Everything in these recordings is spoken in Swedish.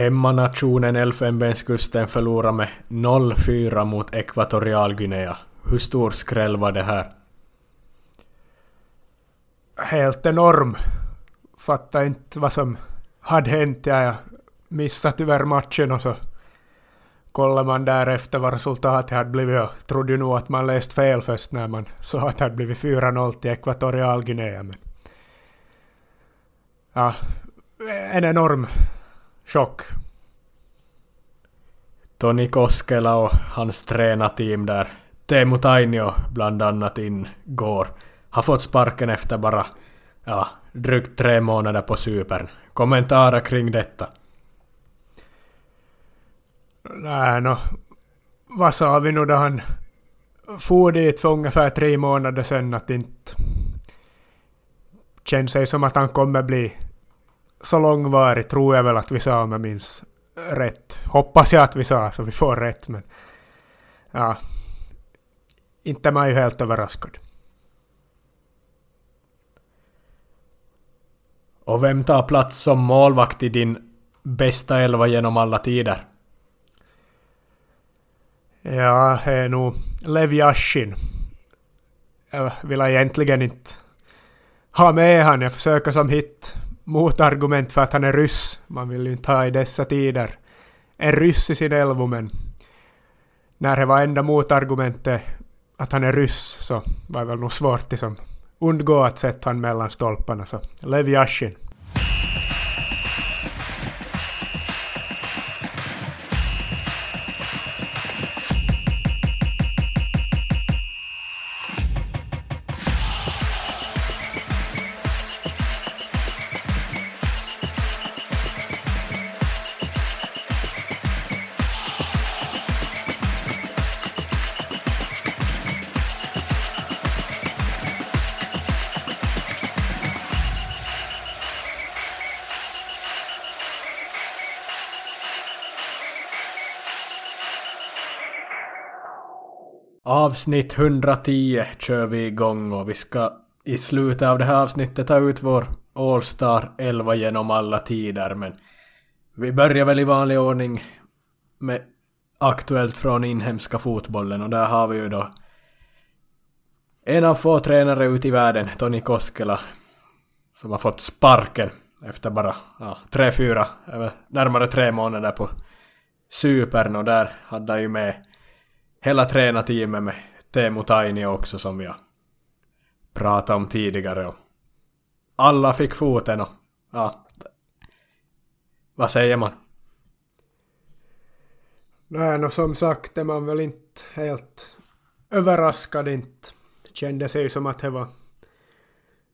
Hemmanationen Elfenbenskusten förlorade med 0-4 mot Ekvatorialguinea. Hur stor skräll var det här? Helt enorm. Fattar inte vad som hade hänt. Jag missade tyvärr matchen och så kollade man därefter vad resultatet hade blivit och trodde nog att man läst fel först när man såg att det hade blivit 4-0 till Ekvatorialguinea. Men ja, en enorm chock. Toni Koskela och hans tränarteam där, Teemu Tainio bland annat ingår, har fått sparken efter bara ja, drygt tre månader på supern. Kommentarer kring detta? Nej, no, vad sa vi nu då han for dit för ungefär tre månader sedan att inte känns sig som att han kommer bli så långvarig tror jag väl att vi sa om jag minns rätt. Hoppas jag att vi sa så vi får rätt men ja, inte man ju helt överraskad. Och vem tar plats som målvakt i din bästa elva genom alla tider? Ja, det är nog Lev Yashin. Jag vill egentligen inte ha med han. Jag försöker som hit motargument för att han är ryss. Man vill ju inte ha i dessa tider en ryss i sin elvo, men när det var enda motargumentet att han är ryss så var det väl nog svårt att liksom undgå att sätta han mellan stolparna. Så Lev Yashin. Avsnitt 110 kör vi igång och vi ska i slutet av det här avsnittet ta ut vår All-Star 11 genom alla tider men vi börjar väl i vanlig ordning med aktuellt från inhemska fotbollen och där har vi ju då en av få tränare ute i världen, Toni Koskela, som har fått sparken efter bara ja, tre, fyra, närmare tre månader på Supern och där hade han ju med hela tränarteamet med Teemu Taini också som jag pratade om tidigare. Och alla fick foten och ja, vad säger man? Nej, no, som sagt är man väl inte helt överraskad inte. Kände kändes ju som att det var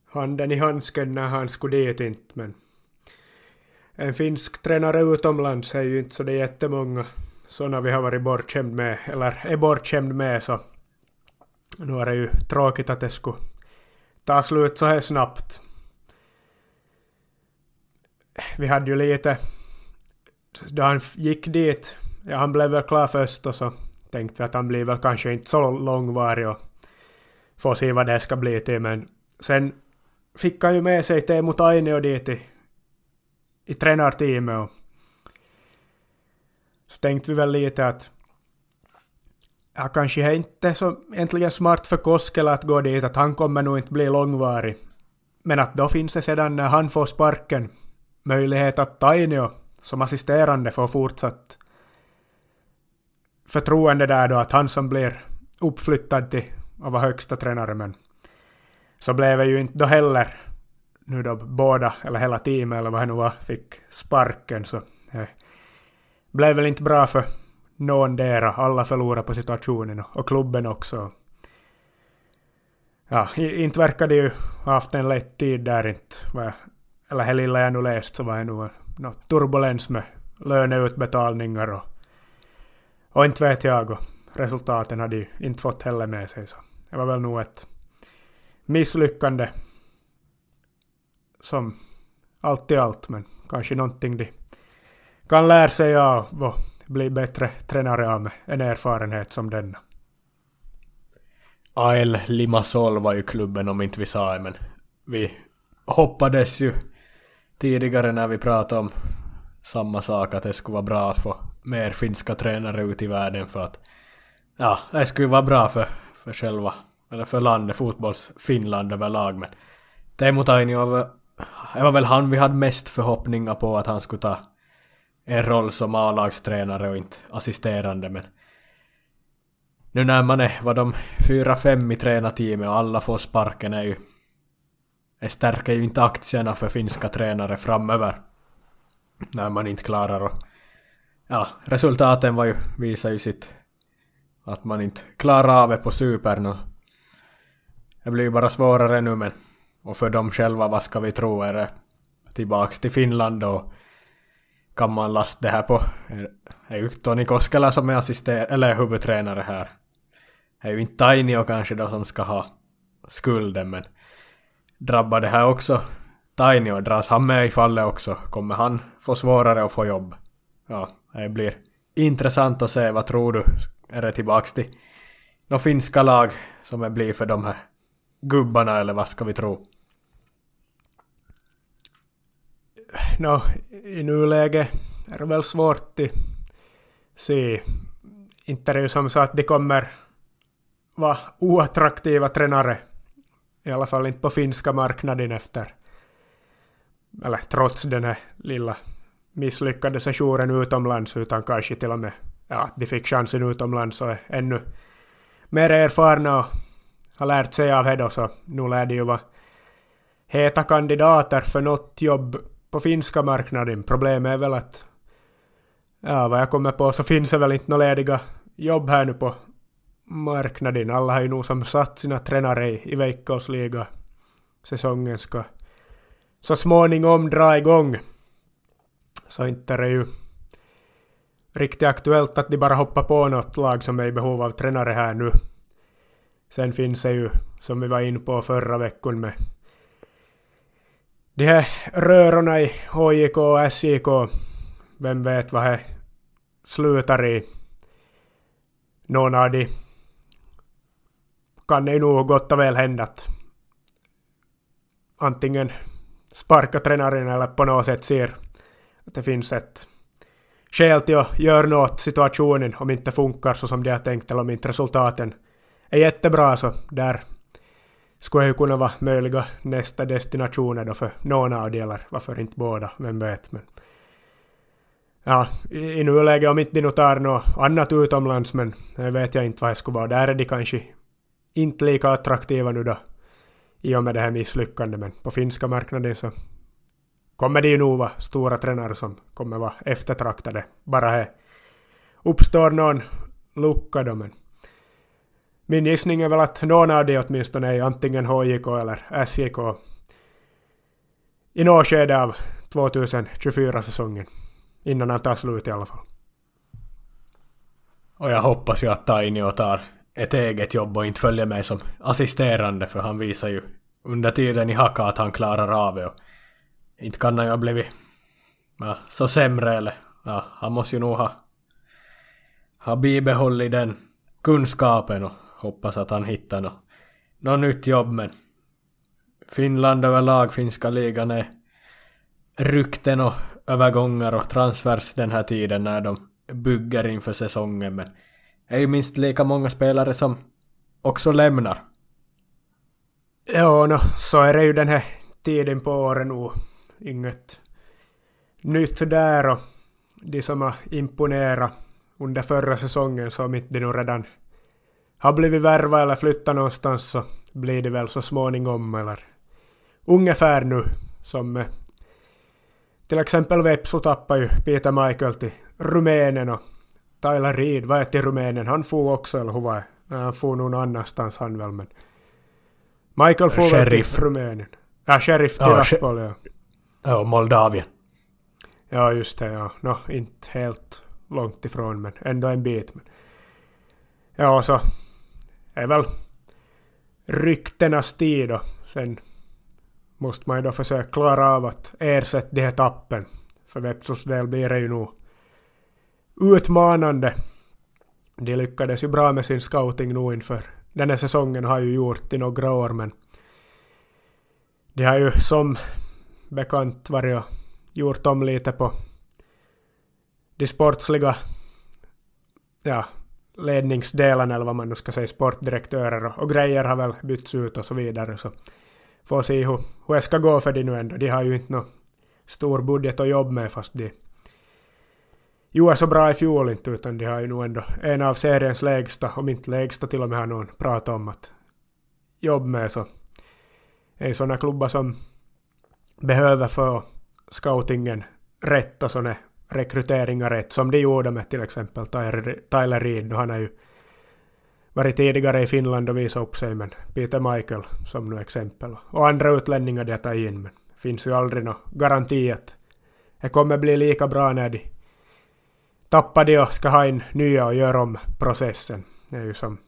handen i handsken när han skulle dit inte, men en finsk tränare utomlands är ju inte så det är jättemånga sådana vi har varit bortskämd med, eller är bortskämd med, så nu är det ju tråkigt att det skulle ta slut så här snabbt. Vi hade ju lite, då han gick dit, ja han blev väl klar först och så tänkte vi att han blir väl kanske inte så långvarig och får se vad det ska bli till, men sen fick han ju med sig Teemu Tainio dit i, i tränarteamet och så tänkte vi väl lite att ja, kanske är inte så äntligen smart för Koskela att gå dit, att han kommer nog inte bli långvarig. Men att då finns det sedan när han får sparken möjlighet att Tainio som assisterande får fortsatt förtroende där då att han som blir uppflyttad till att vara högsta tränare men så blev det ju inte då heller nu då båda eller hela teamet eller vad det nu var fick sparken så eh, blev väl inte bra för någon dera. Alla förlorade på situationen och klubben också. Ja, inte verkar det ju ha haft en lätt tid där inte. Eller det lilla jag nu läst så var det nog något turbulens med löneutbetalningar och, och inte vet jag. Och resultaten hade ju inte fått heller med sig. Så det var väl nog ett misslyckande som allt i allt, men kanske någonting de kan lära sig av och bli bättre tränare av med en erfarenhet som denna. AL Limassol var ju klubben om inte vi sa det, men vi hoppades ju tidigare när vi pratade om samma sak att det skulle vara bra att få mer finska tränare ut i världen för att ja, det skulle vara bra för, för själva, eller för landet, fotbolls Finland överlag men Teemu Tainio det var väl han vi hade mest förhoppningar på att han skulle ta en roll som A-lagstränare och inte assisterande men nu när man är, vad de, fyra, fem i tränarteamet och alla får sparken är ju det stärker ju inte aktierna för finska tränare framöver. När man inte klarar att... Ja, resultaten var ju, visar ju sitt... Att man inte klarar av det på supern och... Det blir ju bara svårare nu men... Och för dem själva, vad ska vi tro, är det tillbaks till Finland och kan man lasta det här på... Det är ju Toni Koskela som är assister eller huvudtränare här. Det är ju inte Tainio kanske då som ska ha skulden men drabbar det här också Tainio? Dras han med i fallet också? Kommer han få svårare att få jobb? Ja, det blir intressant att se. Vad tror du? Är det tillbaks till några finska lag som det blir för de här gubbarna eller vad ska vi tro? No, i nuläget är det väl svårt att se. Inte är det ju som så att de kommer vara oattraktiva tränare i alla fall inte på finska marknaden efter, eller trots den här lilla misslyckade sessionen utomlands, utan kanske till och med ja, de fick chansen utomlands och är ännu mer erfarna och har lärt sig av det då, så nu lär de ju vara heta kandidater för något jobb på finska marknaden. Problemet är väl att, ja vad jag kommer på så finns det väl inte några lediga jobb här nu på marknaden. Alla har ju nog som satt sina tränare i, i veckosliga. Säsongen ska så småningom dra igång. Så inte är det ju riktigt aktuellt att de bara hoppar på något lag som är i behov av tränare här nu. Sen finns det ju, som vi var in på förra veckan med de här rörorna i HJK och SJK. Vem vet vad det slutar i. Någon av de kan det ju nog gott och väl hända att antingen sparka tränaren eller på något sätt ser att det finns ett skäl till att göra något åt situationen om inte funkar så som de har tänkt eller om inte resultaten är jättebra så där skulle ju kunna vara möjliga nästa destinationer då för någon av delar, varför inte båda, vem vet men ja, i, i nuläget om inte de nu tar något annat utomlands men det vet jag inte vad det skulle vara. Där är de kanske inte lika attraktiva nu då i och med det här misslyckandet men på finska marknaden så kommer det ju nog vara stora tränare som kommer vara eftertraktade. Bara här uppstår någon lucka då men min gissning är väl att någon av de åtminstone är antingen HJK eller SJK i något skede av 2024-säsongen. Innan han tar slut i alla fall. Och jag hoppas ju att Tainio tar ett eget jobb och inte följer med som assisterande för han visar ju under tiden i Haka att han klarar av det och inte kan han ju ha blivit ja, så sämre eller ja, han måste ju nog ha, ha bibehållit den kunskapen och hoppas att han hittar något, något nytt jobb men Finland överlag, finska ligan är rykten och övergångar och transfers den här tiden när de bygger inför säsongen men Det är ju minst lika många spelare som också lämnar. Ja, no, så är det ju den här tiden på året nog. Inget nytt där och de som har imponerat under förra säsongen så om inte de nu redan har blivit värva eller flyttat någonstans så blir det väl så småningom eller ungefär nu som till exempel Vepsu tappade ju Peter Michael till Rumänien och Tyler Reed var till Rumänien. Han får också, eller hur var det? Han får någon annanstans han väl, men... Michael får väl till Rumänien. Ja, Sheriff till Raspol, ja. Ja, Moldavien. Ja, just det, ja. Nå, no, inte helt långt ifrån, men ändå en bit. Men. Ja, så är väl ryktenas tid och Sen måste man ju då försöka klara av att ersätta de här tappen. För Vepsos del blir det ju nog utmanande. De lyckades ju bra med sin scouting nu inför den här säsongen har ju gjort i några år men de har ju som bekant varit och gjort om lite på de sportsliga ja, ledningsdelen eller vad man nu ska säga, sportdirektörer och, och grejer har väl bytts ut och så vidare. Så får se hur, hur det ska gå för de nu ändå. De har ju inte någon stor budget att jobba med fast de gjorde så bra i fjol inte utan de har ju nog ändå en av seriens lägsta, om inte lägsta till och med har någon pratat om att jobba med så är sådana klubbar som behöver få scoutingen rätt och sådana rekryteringar rätt som de gjorde med till exempel Tyler Reed. Han har ju varit tidigare i Finland och visat upp sig men Peter Michael som nu exempel. Och andra utlänningar de har tagit in men finns ju aldrig någon garanti att det kommer bli lika bra när de tappar de och ska ha in nya och göra om processen. Det är ju som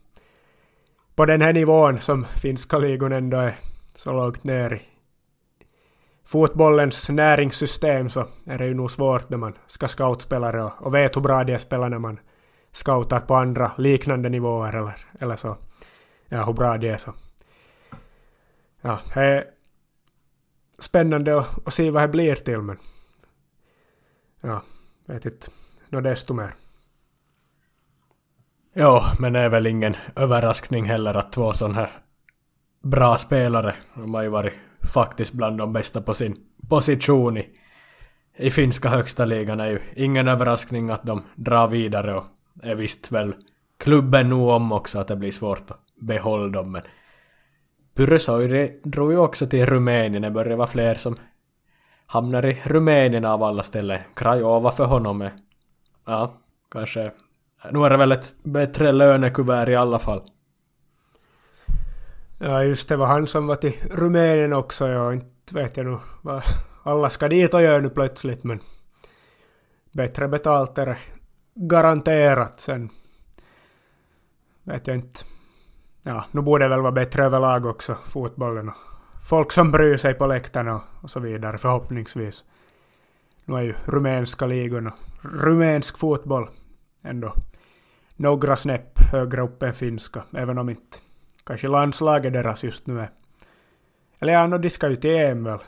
på den här nivån som finska ligan ändå är så långt ner i fotbollens näringssystem så är det ju nog svårt när man ska scoutspelare och, och vet hur bra de spelar när man scoutar på andra liknande nivåer eller, eller så. Ja, hur bra de är så. Ja, det är spännande att, att se vad det blir till men ja, vet inte Nå desto mer. Ja, men det är väl ingen överraskning heller att två sådana här bra spelare, de har ju varit faktiskt bland de bästa på sin position i, i finska högsta ligan är ju ingen överraskning att de drar vidare och är visst väl klubben nog om också att det blir svårt att behålla dem men Pyrrösoiri drog ju också till Rumänien, det börjar vara fler som hamnar i Rumänien av alla ställen. Krajova för honom är, ja, kanske, nu är det väl ett bättre lönekuvert i alla fall. Ja, just det var han som var till Rumänien också. Jag inte vet jag nu vad alla ska dit och göra nu plötsligt, men bättre betalt är det garanterat. Sen vet jag inte. Ja, nu borde det väl vara bättre överlag också, fotbollen och folk som bryr sig på läktarna och så vidare, förhoppningsvis. Nu är ju rumänska ligorna, rumänsk fotboll ändå några snäpp högre upp än finska, även om inte Kanske landslaget deras just nu är. Eller ja, no, de ska ju till EM väl.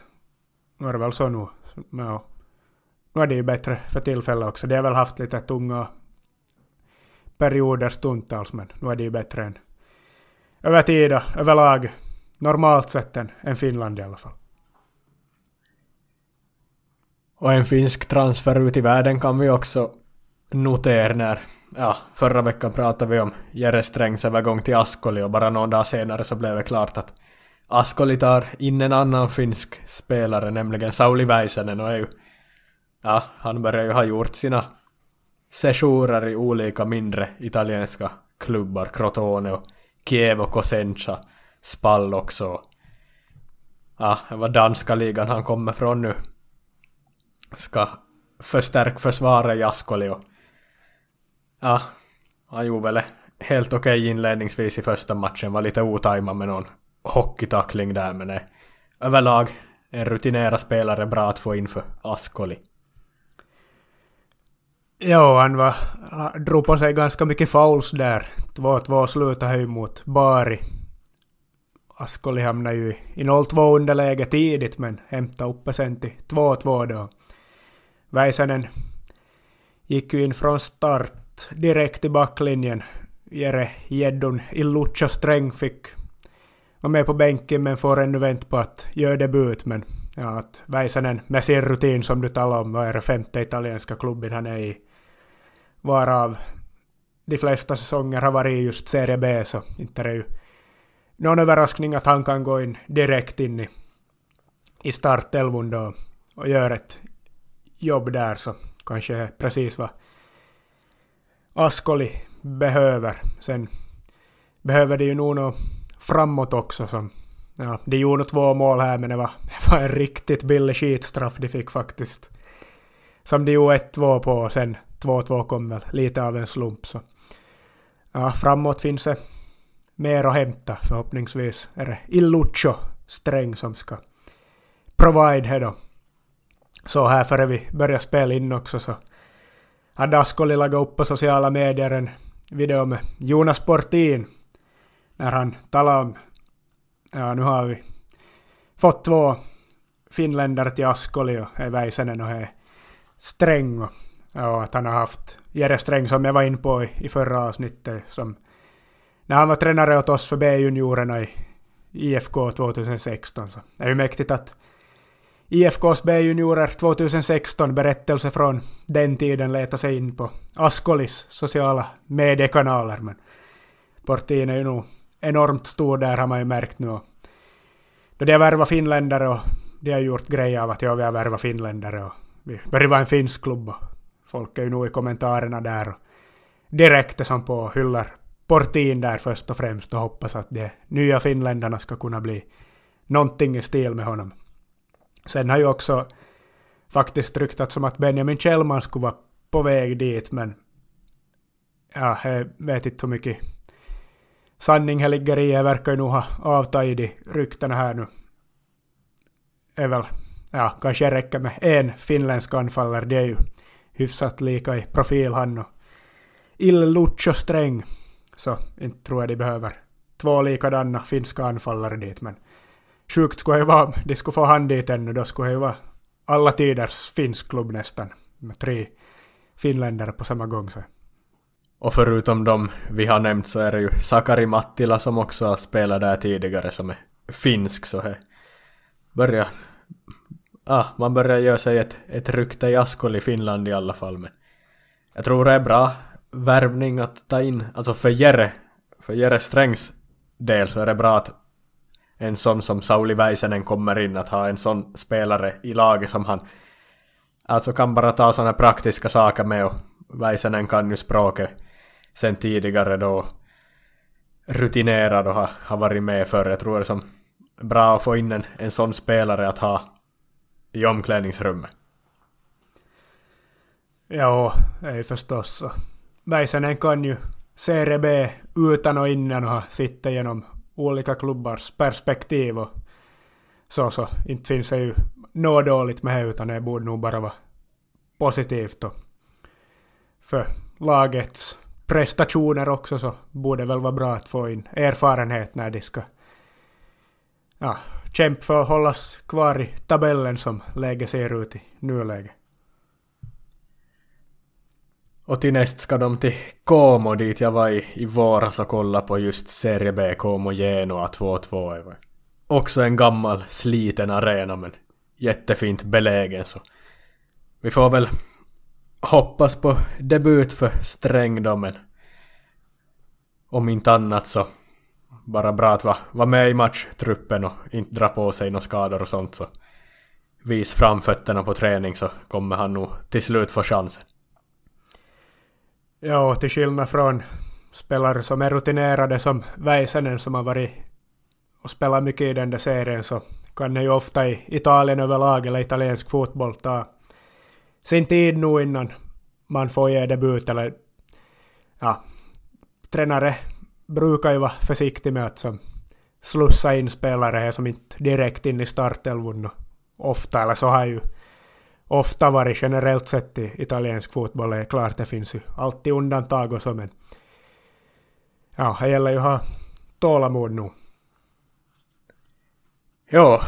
Nu är det väl så nu. Ja. Nu är det ju bättre för tillfället också. De har väl haft lite tunga perioder stundtals, men nu är det ju bättre än över tid överlag normalt sett än, än Finland i alla fall. Och en finsk transfer ut i världen kan vi också notera när ja, förra veckan pratade vi om Jere Strängs övergång till Askoli och bara någon dag senare så blev det klart att Askoli tar in en annan finsk spelare, nämligen Sauli Väisänen och är ju, ja, han börjar ju ha gjort sina sessioner i olika mindre italienska klubbar, Crotone och Kiev och Cosenza, Spall också. Ja, det var danska ligan han kommer från nu. Ska förstärka försvaret i Askoli och Ja, han gjorde väl helt okej okay inledningsvis i första matchen. Var lite otajmad med någon hockeytackling där men är överlag en rutinerad spelare bra att få in för Askoli. Jo, han var, drog på sig ganska mycket fouls där. 2-2 slutade ju mot Bari. Askoli hamnade ju i 0-2 underläge tidigt men hämtade upp sen till 2-2 då. Väisänen gick ju in från start direkt i backlinjen. Jere Gäddon Illucha Sträng fick vara med på bänken men får ännu vänta på att göra debut. Men ja, att Väisänen med sin rutin som du talade om, vad är det femte italienska klubben han är i, varav de flesta säsonger har varit just Serie B, så inte är det ju någon överraskning att han kan gå in direkt in i, i startelvan då och göra ett jobb där, så kanske precis vad Askoli behöver. Sen behöver de ju nog något framåt också. Som, ja, de gjorde två mål här men det var, det var en riktigt billig skitstraff de fick faktiskt. Som de gjorde 1-2 på och sen 2-2 kom väl lite av en slump. Så. Ja, framåt finns det mer att hämta. Förhoppningsvis är det Illucho Sträng som ska provide här då. Så här före vi börjar spela in också så hade Askoli lagat upp på sociala medier en video med Jonas Portin när han talade om ja nu har vi fått två finländare till Askoli och är Väisänen och är Sträng och Ja, att han har haft Jere Sträng som jag var in på i, i förra avsnittet som när han var tränare åt oss för B-juniorerna i IFK 2016. Så det är ju mäktigt att IFKs B-juniorer 2016 berättelse från den tiden leta sig in på Askolis sociala mediekanaler. Men Portin är ju nog enormt stor där har man ju märkt nu. Då de har värvat finländare och de har gjort grejer av att ja, vi har värvat finländare och vi börjar vara en finsk klubb och folk är ju nog i kommentarerna där och direkt är som på hyllar Portin där först och främst och hoppas att de nya finländarna ska kunna bli någonting i stil med honom. Sen har ju också faktiskt ryktats som att Benjamin Kjellman skulle vara på väg dit, men ja, jag vet inte hur mycket sanning här ligger i. Jag verkar ju nog ha avtagit de ryktena här nu. är väl, ja, kanske räcker med en finländsk anfallare. Det är ju hyfsat lika i profil han och Il Lucho Sträng. Så inte tror jag de behöver två likadana finska anfallare dit, men sjukt skulle det vara om de skulle få han dit ännu. Då skulle det ju vara alla tiders finsk klubb nästan. Med tre finländare på samma gång. Så. Och förutom de vi har nämnt så är det ju Sakari Mattila som också har spelat där tidigare som är finsk så he. Börjar... Ah, man börjar göra sig ett, ett rykte i Askol i Finland i alla fall men jag tror det är bra värvning att ta in, alltså för Jere, för Jere Strängs del så är det bra att en sån som Sauli Väisänen kommer in, att ha en sån spelare i laget som han alltså kan bara ta såna praktiska saker med och Väisänen kan ju språket sen tidigare då rutinerad och har, har varit med förr. Jag tror det är som bra att få in en, en sån spelare att ha i omklädningsrummet. Ja, det är ju förstås så. Väisänen kan ju Serie B utan och innan och ha sittit genom olika klubbars perspektiv och så, så inte finns det ju något dåligt med det utan det borde nog bara vara positivt och för lagets prestationer också så borde väl vara bra att få in erfarenhet när de ska ja, kämpa för att hållas kvar i tabellen som läget ser ut i nuläget. Och till näst ska de till Como dit jag var i, i våras och kollade på just Serie B Como Genoa 2-2. Också en gammal sliten arena men jättefint belägen så vi får väl hoppas på debut för Sträng då men om inte annat så bara bra att vara var med i matchtruppen och inte dra på sig några skador och sånt så vis framfötterna på träning så kommer han nog till slut få chansen. Ja, till skillnad från spelare som är rutinerade som Väisänen som har varit och spelat mycket i den där serien så kan det ju ofta i Italien överlag eller italiensk fotboll ta sin tid nu innan man får ge debut eller ja, tränare brukar ju vara försiktig med att som slussa in spelare som inte direkt in i startelvan ofta, eller så har ju ofta varit generellt sett i italiensk fotboll. är klart det finns ju alltid undantag och så men ja, det gäller ju att ha tålamod nu. Ja,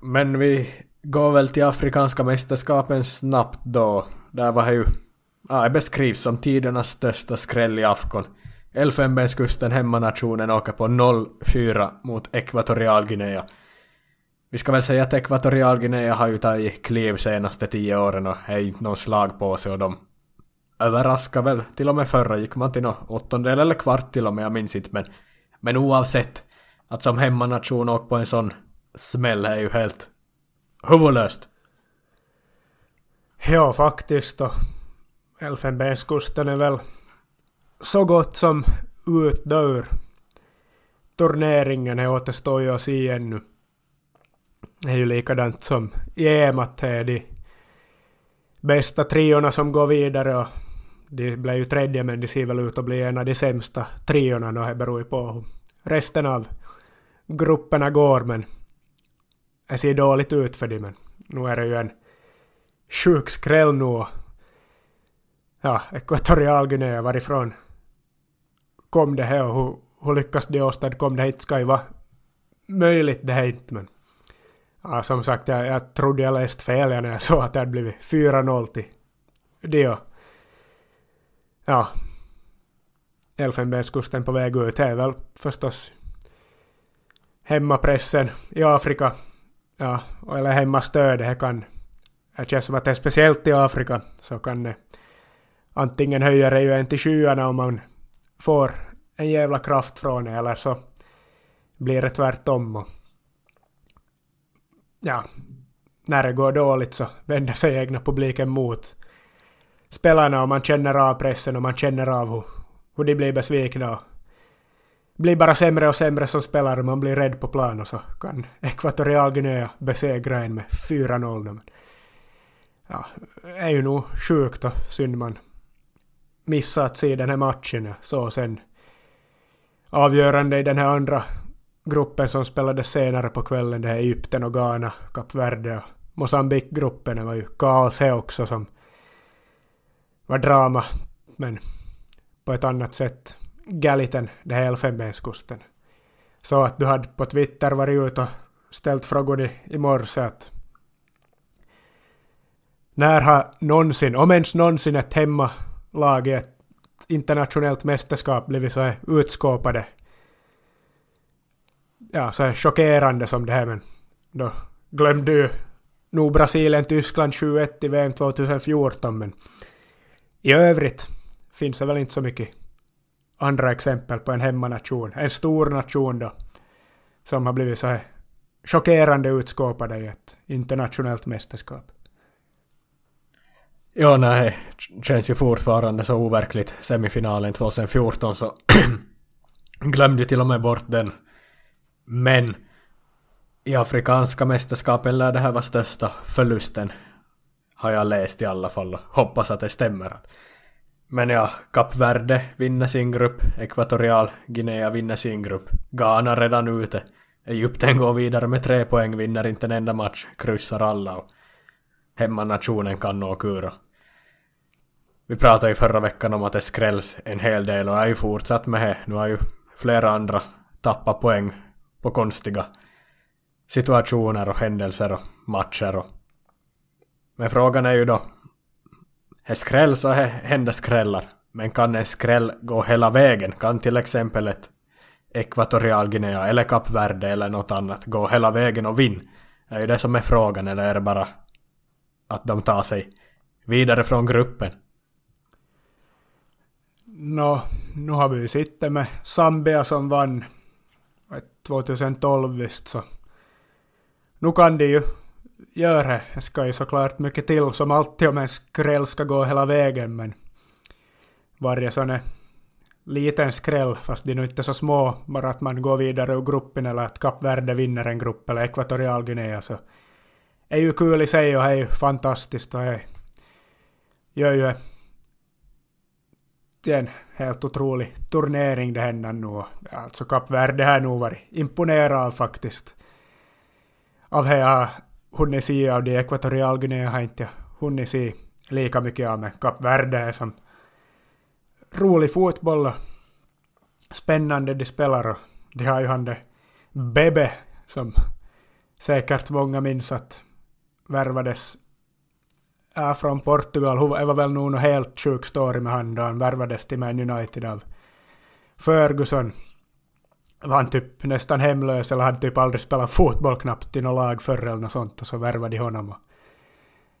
men vi går väl till Afrikanska mästerskapen snabbt då. Där var det ju, ja, det beskrivs som tidernas största skräll i Afkon. Elfenbenskusten, hemmanationen, åker på 0-4 mot Ekvatorialguinea. Vi ska väl säga att Ekvatorialguinea har ju tagit kliv senaste tio åren och är inte någon slag på sig och de överraskar väl. Till och med förra gick man till någon åttondel eller kvart till och med, jag minns inte men, men oavsett att som hemmanation åka på en sån smäll är ju helt huvudlöst. Ja, faktiskt och Elfenbenskusten är väl så gott som utdör. Turneringen återstår ju att se ännu. Det är ju likadant som i EM att det är de bästa triorna som går vidare och de blev ju tredje men de ser väl ut att bli en av de sämsta triorna och det beror ju på hur resten av grupperna går men det ser dåligt ut för dem men nu är det ju en sjuk skräll nu ja, Ekvatorialguinea varifrån kom det här och hur, hur lyckas de åstadkomma det? Inte ska ju vara möjligt det här inte men Ja, som sagt, jag, jag trodde jag läst fel när jag såg att det hade blivit 4-0 till Dio. ja, Elfenbenskusten på väg ut. Är väl förstås hemmapressen i Afrika, ja, eller hemmastödet, det kan, det känns som att det är speciellt i Afrika, så kan det antingen höjer det ju en till skyarna om man får en jävla kraft från det, eller så blir det tvärtom. Och, ja, när det går dåligt så vänder sig egna publiken mot spelarna och man känner av pressen och man känner av hur, hur de blir besvikna och blir bara sämre och sämre som spelare. Man blir rädd på plan och så kan Ekvatorial Guinea besegra en med 4-0. Ja, det är ju nog sjukt och synd man missat att se den här matchen. Så sen avgörande i den här andra gruppen som spelades senare på kvällen, det är Egypten och Ghana, Kap Verde och Mosambik-gruppen. Det var ju kaos här också som var drama, men på ett annat sätt Galiten, det här Elfenbenskusten. Så att du hade på Twitter varit ute och ställt frågor i, i morse att när har någonsin, om ens någonsin ett hemmalag i ett internationellt mästerskap blivit så här utskåpade ja, så här chockerande som det här men då glömde du nog Brasilien, Tyskland 7-1 i VM 2014 men i övrigt finns det väl inte så mycket andra exempel på en hemmanation, en stor nation då, som har blivit så här chockerande utskåpade i ett internationellt mästerskap. Ja, nej, känns ju fortfarande så overkligt. Semifinalen 2014 så glömde till och med bort den. Men i afrikanska mästerskapen lär det här vara största förlusten. Har jag läst i alla fall och hoppas att det stämmer. Men ja, Kap Verde vinner sin grupp, Ekvatorial Guinea vinner sin grupp, Ghana redan ute, Egypten går vidare med tre poäng, vinner inte en enda match, kryssar alla och hemmanationen kan nå kura. Vi pratade ju förra veckan om att det skrälls en hel del och är ju fortsatt med det. Nu har ju flera andra tappat poäng på konstiga situationer och händelser och matcher och... Men frågan är ju då är skräll så he händer skrällar. Men kan en skräll gå hela vägen? Kan till exempel ett ekvatorialguinea eller Kap Verde eller något annat gå hela vägen och vinna? Det är ju det som är frågan, eller är det bara att de tar sig vidare från gruppen? Nå, nu har vi ju sittet med Zambia som vann 2012 visst så. Nu kan det ju göra. Det Det ska ju såklart mycket till som alltid om en skräll ska gå hela vägen men varje sån är liten skräll, fast de är inte så små, bara att man går vidare ur gruppen eller att Kap Verde vinner en grupp eller Ekvatorial Guinea så är ju kul i sig och är ju fantastiskt och är, gör ju till en helt otrolig turnering det händer nu. Alltså Kap Verde har nog varit imponerad faktiskt. Av det jag har hunnit se av det. Ekvatorial Guinea har inte hunnit se lika mycket av, men Kap Verde är som rolig fotboll och spännande de spelar och de har ju han det Bebe som säkert många minns att värvades är från Portugal. Det var väl nog en helt sjuk story med han då han värvades till Man United av Ferguson var han typ nästan hemlös eller hade typ aldrig spelat fotboll knappt i något lag förr eller något sånt och så värvade de honom.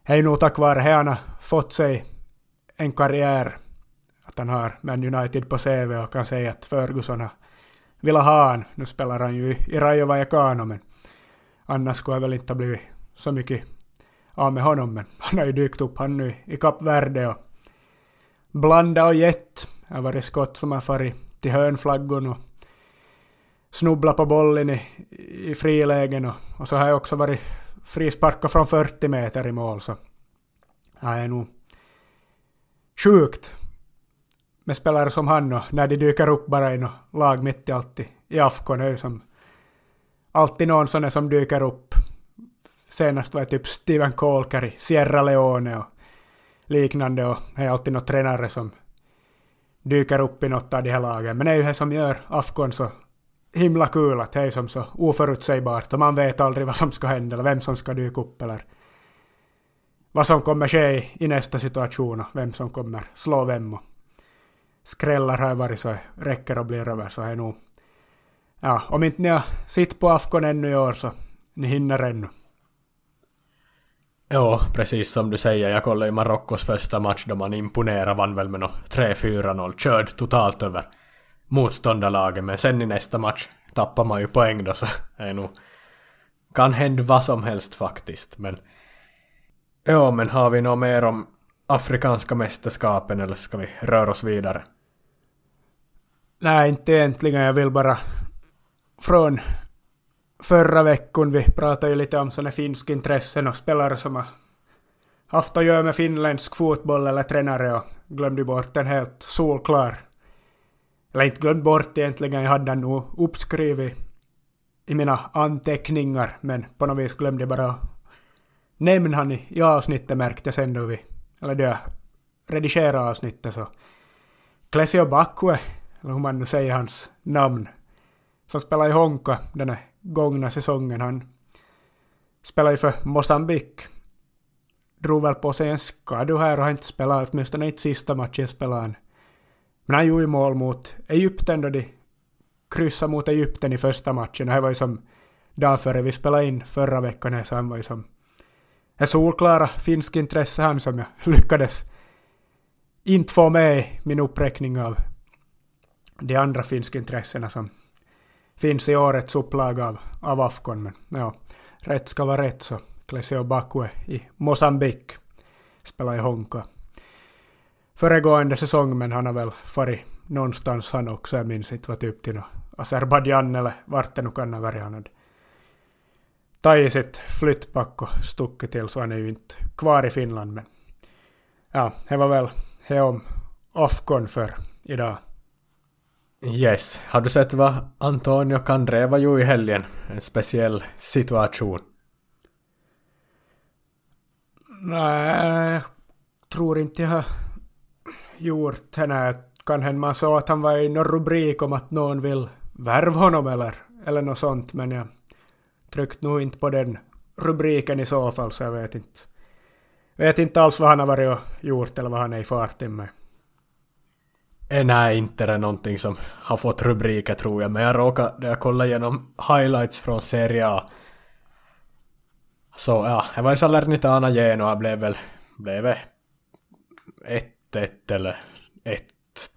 Det är nog tack vare det han har fått sig en karriär. Att han har Man United på CV och kan säga att Ferguson har velat ha han. Nu spelar han ju i Rayo Vallecano men annars skulle jag väl inte ha blivit så mycket av med honom. Men han har ju dykt upp han nu i Kap Verde och blanda och gett. Det har varit skott som har farit till hörnflaggon och snubblat på bollen i, i frilägen och, och så har jag också varit frisparkad från 40 meter i mål så det är nog sjukt med spelare som han och när de dyker upp bara i något lag mitt i allt i Afkon är ju som alltid någon sån som dyker upp. Senast var det typ Steven Colker i Sierra Leone och liknande och det är alltid någon tränare som dyker upp i något av de här lagen. Men det är ju det som gör Afkon så himla kul att det är som så oförutsägbart och man vet aldrig vad som ska hända eller vem som ska dyka upp eller vad som kommer ske i nästa situation och vem som kommer slå vem. Och skrällar har varit så räcker och blir över så är nog... Ja, om inte ni har sitt på Afghan ännu i år så ni hinner ännu. Ja, precis som du säger. Jag kollade ju Marockos första match då man imponerade, vann väl med 3-4-0, körd totalt över motståndarlaget. Men sen i nästa match tappar man ju poäng då så är nog... Kan hända vad som helst faktiskt, men... Ja, men har vi något mer om afrikanska mästerskapen eller ska vi röra oss vidare? Nej, inte egentligen. Jag vill bara från förra veckan, vi pratade ju lite om sådana finska intressen och spelare som har haft att göra med finländsk fotboll eller tränare och glömde bort en helt solklar. Eller inte glömt bort egentligen, jag hade den nog uppskrivit i mina anteckningar, men på något vis glömde jag bara nämna han i, i avsnittet märkte jag sen då vi, eller då jag redigerade avsnittet så. Klesio Bakue, eller hur man nu säger hans namn, som spelar i Honka den är gångna säsongen. Han spelade ju för Mosambik. Drog väl på sig en skadu här och har inte spelat, åtminstone inte sista matchen spelade han. Men han gjorde ju mål mot Egypten då de kryssade mot Egypten i första matchen. Det här var ju som dagen före vi spelade in förra veckan här, så han var ju som en solklara finsk intresse han som jag lyckades inte få med i min uppräkning av de andra finska intressena som finns i årets upplaga av, av Afghan. Men ja, rätt ska vara rätt så Klesio Bakue i Mosambik spelar i Honka. Föregående säsong, men han har väl farit någonstans han också. Jag minns inte vad typ till något Azerbajdzjan eller vart det nu kan ha varit. Han hade tagit sitt flyttpack och stuckit till så han är ju inte kvar i Finland. Men ja, det var väl det om Afghan för idag. Yes. Har du sett vad Antonio Candreva gjorde i helgen? En speciell situation. Nej, jag tror inte jag har gjort henne. hända man såg att han var i någon rubrik om att någon vill värva honom eller, eller något sånt, men jag tryckte nog inte på den rubriken i så fall, så jag vet inte. Vet inte alls vad han har varit och gjort eller vad han är i farten med. Eh, nej, inte det någonting som har fått rubriker tror jag, men jag råkade, när jag kollade igenom highlights från Serie A, så ja, jag var i Salernitana igen och jag blev väl, blev 1-1 eller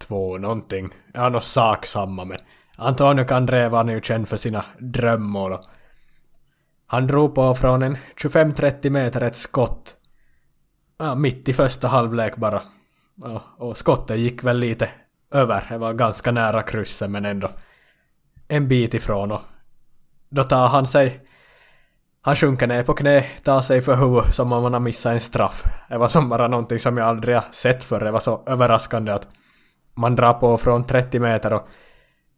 1-2 någonting. Ja, något sak samma, men Antonio Candreva är ju känd för sina drömmål han drog på från en 25-30 meter ett skott. Ja, mitt i första halvlek bara. Ja, och skottet gick väl lite över. Det var ganska nära krysset men ändå en bit ifrån och då tar han sig han sjunker ner på knä, tar sig för huvudet som om han har missat en straff. Det var som bara någonting som jag aldrig har sett förr. Det var så överraskande att man drar på från 30 meter och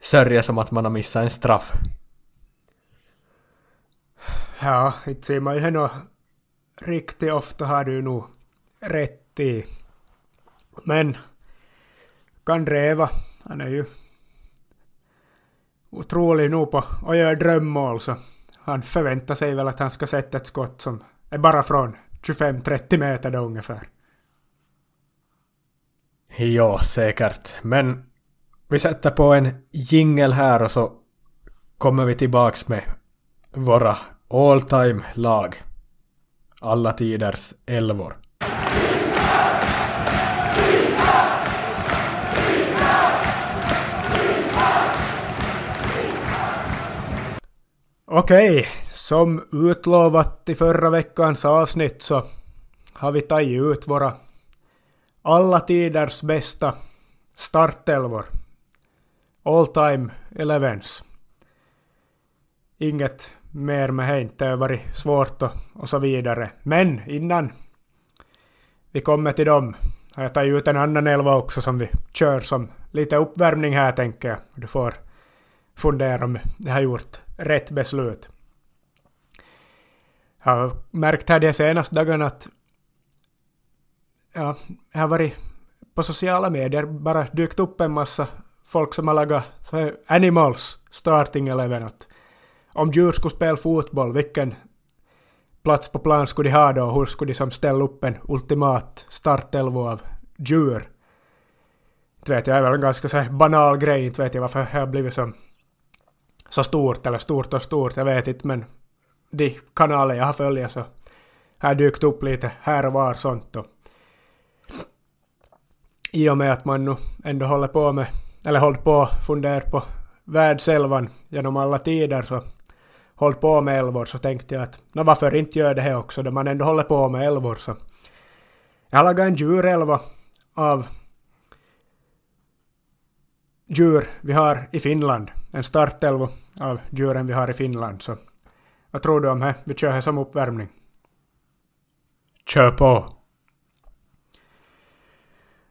sörjer som att man har missat en straff. Ja, inte ser man ju henne riktigt ofta har du nog rätt i. Men kan räva. Han är ju otrolig nog på att göra drömmål så han förväntar sig väl att han ska sätta ett skott som är bara från 25-30 meter då ungefär. Ja, säkert. Men vi sätter på en jingel här och så kommer vi tillbaks med våra all time lag. Alla tiders elvor. Okej, som utlovat i förra veckans avsnitt så har vi tagit ut våra alla tiders bästa startelvor. All time elevens. Inget mer med det, inte har varit svårt och, och så vidare. Men innan vi kommer till dem har jag tagit ut en annan elva också som vi kör som lite uppvärmning här tänker jag. Du får fundera om jag har gjort rätt beslut. Jag har märkt här de senaste dagarna att ja, jag har varit på sociala medier bara dykt upp en massa folk som har lagat så animals starting eleven. Att om djur skulle spela fotboll, vilken plats på plan skulle de ha då hur skulle de som ställa upp en ultimat startelva av djur? inte vet jag, är väl en ganska så banal grej, inte vet jag varför jag har blivit så, så stort, eller stort och stort, jag vet inte, men de kanaler jag har följt så har dykt upp lite här och var sånt och i och med att man nu ändå håller på med, eller hållit på och fundera på världselvan genom alla tider så hållit på med älvor så tänkte jag att no, varför inte göra det här också då man ändå håller på med älvor så jag har lagat en djurälva av djur vi har i Finland. En startälva av djuren vi har i Finland. Så vad tror du om det? Vi kör här som uppvärmning. Kör på.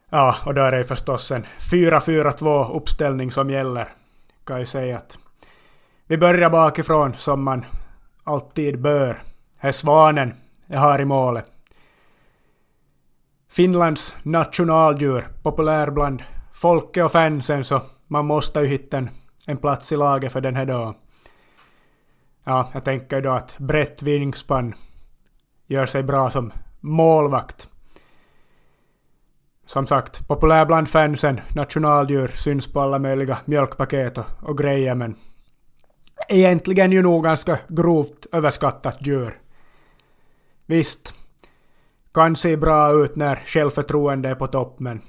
Ja, och där är det förstås en 4-4-2 uppställning som gäller. Kan ju säga att vi börjar bakifrån som man alltid bör. Här är Svanen jag har i målet. Finlands nationaldjur, populär bland folket och fansen så man måste ju hitta en, en plats i laget för den här dagen. Ja, jag tänker då att brett vingspann gör sig bra som målvakt. Som sagt, populär bland fansen, nationaldjur, syns på alla möjliga mjölkpaket och, och grejer men egentligen ju nog ganska grovt överskattat djur. Visst, kan se bra ut när självförtroende är på topp men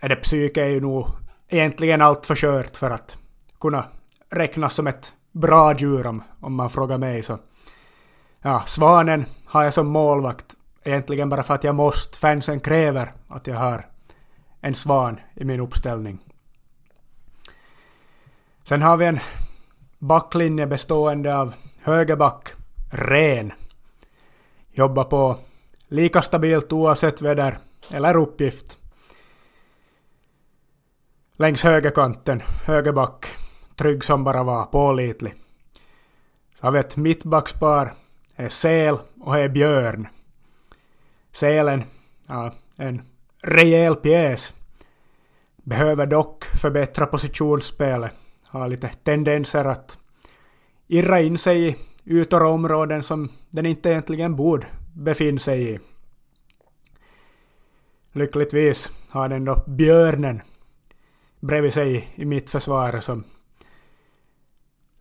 är det psyke är ju nog egentligen allt för kört för att kunna räknas som ett bra djur om, om man frågar mig så. Ja, svanen har jag som målvakt egentligen bara för att jag måste. Fansen kräver att jag har en svan i min uppställning. Sen har vi en backlinje bestående av högerback, Ren. Jobbar på lika stabilt oavsett väder eller uppgift. Längs högerkanten, högerback, trygg som bara var, pålitlig. Så har vi ett mittbackspar, är Säl och är Björn. Sälen, ja, en rejäl pjäs. Behöver dock förbättra positionsspelet. Har lite tendenser att irra in sig i ytor och områden som den inte egentligen borde befinna sig i. Lyckligtvis har den då björnen bredvid sig i mitt försvar som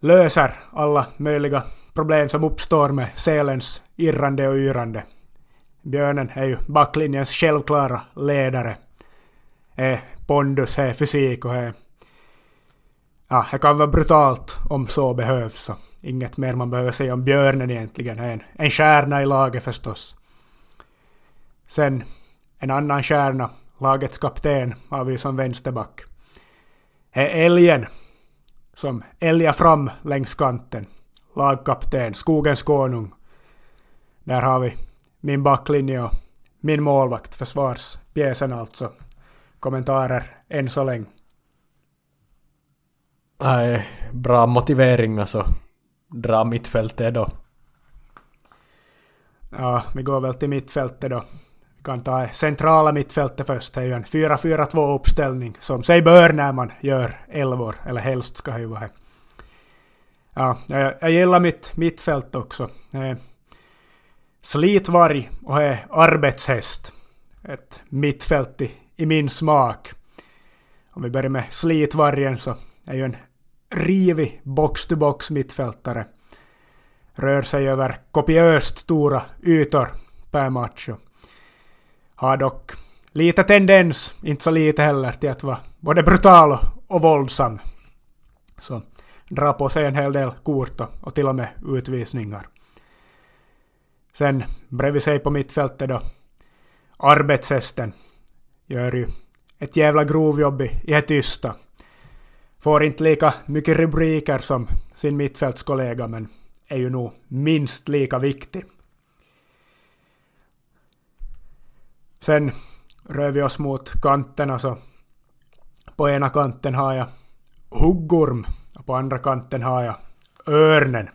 löser alla möjliga problem som uppstår med selens irrande och yrande. Björnen är ju backlinjens självklara ledare. Är pondus, är fysik och är... Ja, det kan vara brutalt om så behövs. Så inget mer man behöver säga om björnen egentligen. En, en stjärna i laget förstås. Sen en annan stjärna, lagets kapten, har vi som vänsterback. Är älgen som älgar fram längs kanten. Lagkapten, skogens konung. Där har vi min backlinje och min målvakt, försvarspjäsen alltså. Kommentarer än så länge. Nej, bra motivering alltså. Dra mittfältet då. Ja, vi går väl till mittfältet då. Vi kan ta centrala mittfältet först. Det är ju en 4-4-2 uppställning som sig bör när man gör elvor, eller helst ska det ju vara. Ja, jag, jag gillar mitt mittfält också. Eh, slitvarg och är arbetshäst. Ett mittfält i, i min smak. Om vi börjar med slitvargen så är ju en rivig box-to-box mittfältare. Rör sig över kopiöst stora ytor per match. Har dock lite tendens, inte så lite heller, till att vara både brutal och våldsam. Så dra på sig en hel del kort och till och med utvisningar. Sen bredvid sig på mittfältet då, arbetshästen gör ju ett jävla grovjobb i det tysta. Får inte lika mycket rubriker som sin mittfältskollega men är ju nog minst lika viktig. Sen rör vi oss mot kanterna så alltså på ena kanten har jag huggorm och på andra kanten har jag örnen.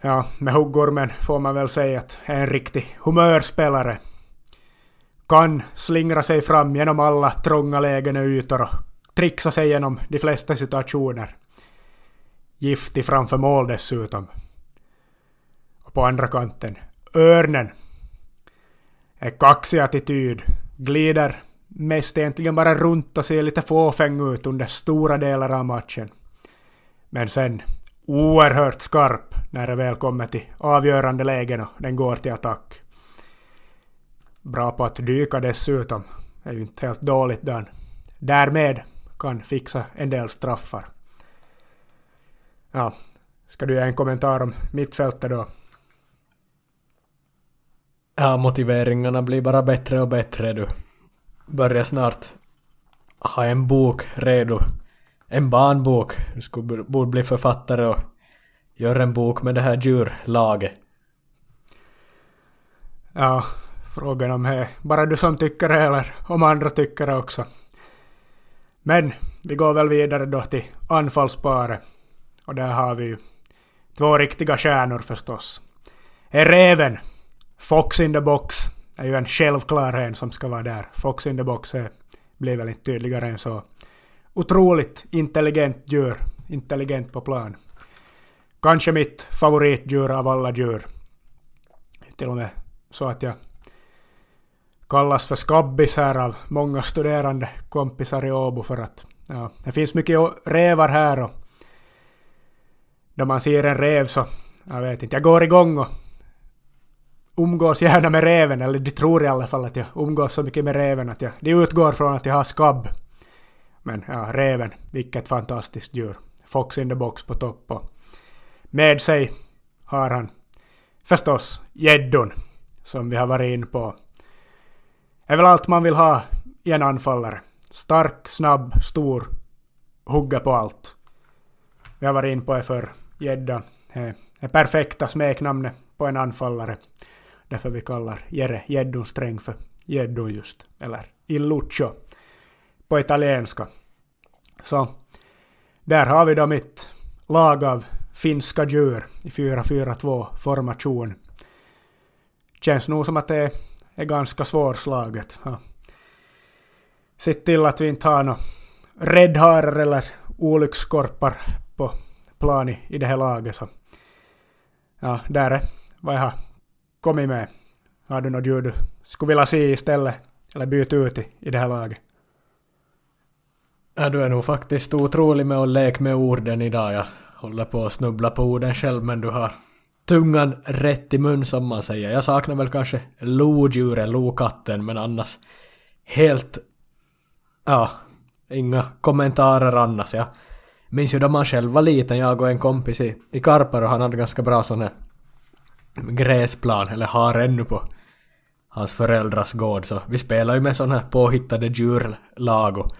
Ja, med huggormen får man väl säga att är en riktig humörspelare. Kan slingra sig fram genom alla trånga lägen och ytor och trixa sig genom de flesta situationer. Giftig framför mål dessutom. Och på andra kanten, örnen. Är kaxig attityd, glider mest egentligen bara runt och ser lite fåfäng ut under stora delar av matchen. Men sen oerhört skarp när det väl kommer till avgörande lägen och den går till attack. Bra på att dyka dessutom. Det är ju inte helt dåligt där. Därmed kan fixa en del straffar. Ja, ska du ge en kommentar om mittfältet då? Ja, motiveringarna blir bara bättre och bättre du. Börjar snart ha en bok redo. En barnbok. Du skulle, borde bli författare och göra en bok med det här djurlaget. Ja, frågan om det är bara du som tycker det eller om andra tycker det också. Men vi går väl vidare då till anfallsparet. Och där har vi ju två riktiga stjärnor förstås. Är Reven, Fox in the box, är ju en självklarhet som ska vara där. Fox in the box är, blir väl inte tydligare än så. Otroligt intelligent djur, intelligent på plan. Kanske mitt favoritdjur av alla djur. Till och med så att jag kallas för skabbis här av många studerande kompisar i Åbo för att ja, det finns mycket rävar här och då man ser en räv så, jag vet inte, jag går igång och umgås gärna med räven, eller de tror i alla fall att jag umgås så mycket med räven att jag, de utgår från att jag har skabb. Men ja, räven, vilket fantastiskt djur. Fox in the box på topp och med sig har han förstås gäddon, som vi har varit in på. Det är väl allt man vill ha i en anfallare. Stark, snabb, stor, hugga på allt. Vi har varit in på det för gädda. Det perfekta smeknamnet på en anfallare. Därför vi kallar Jere gäddonsträng för gäddon just. Eller illuccio på italienska. Så där har vi då mitt lag av finska djur i 4-4-2 formation. Känns nog som att det är ganska svårslaget. Ja. Sitt till att vi inte har några räddharar eller olyckskorpar på plan i, i det här laget. Så. Ja, där är vad jag har kommit med. Har du något djur du skulle vilja se istället? Eller byta ut i, i det här laget? Ja, du är nog faktiskt otrolig med att leka med orden idag. Jag håller på att snubbla på orden själv men du har tungan rätt i mun som man säger. Jag saknar väl kanske lodjuren, lokatten men annars helt... Ja, inga kommentarer annars. Jag minns ju då man själv var liten, jag och en kompis i, i Karpar och han hade ganska bra sån här gräsplan, eller har ännu på hans föräldrars gård så vi spelar ju med såna här påhittade djurlag och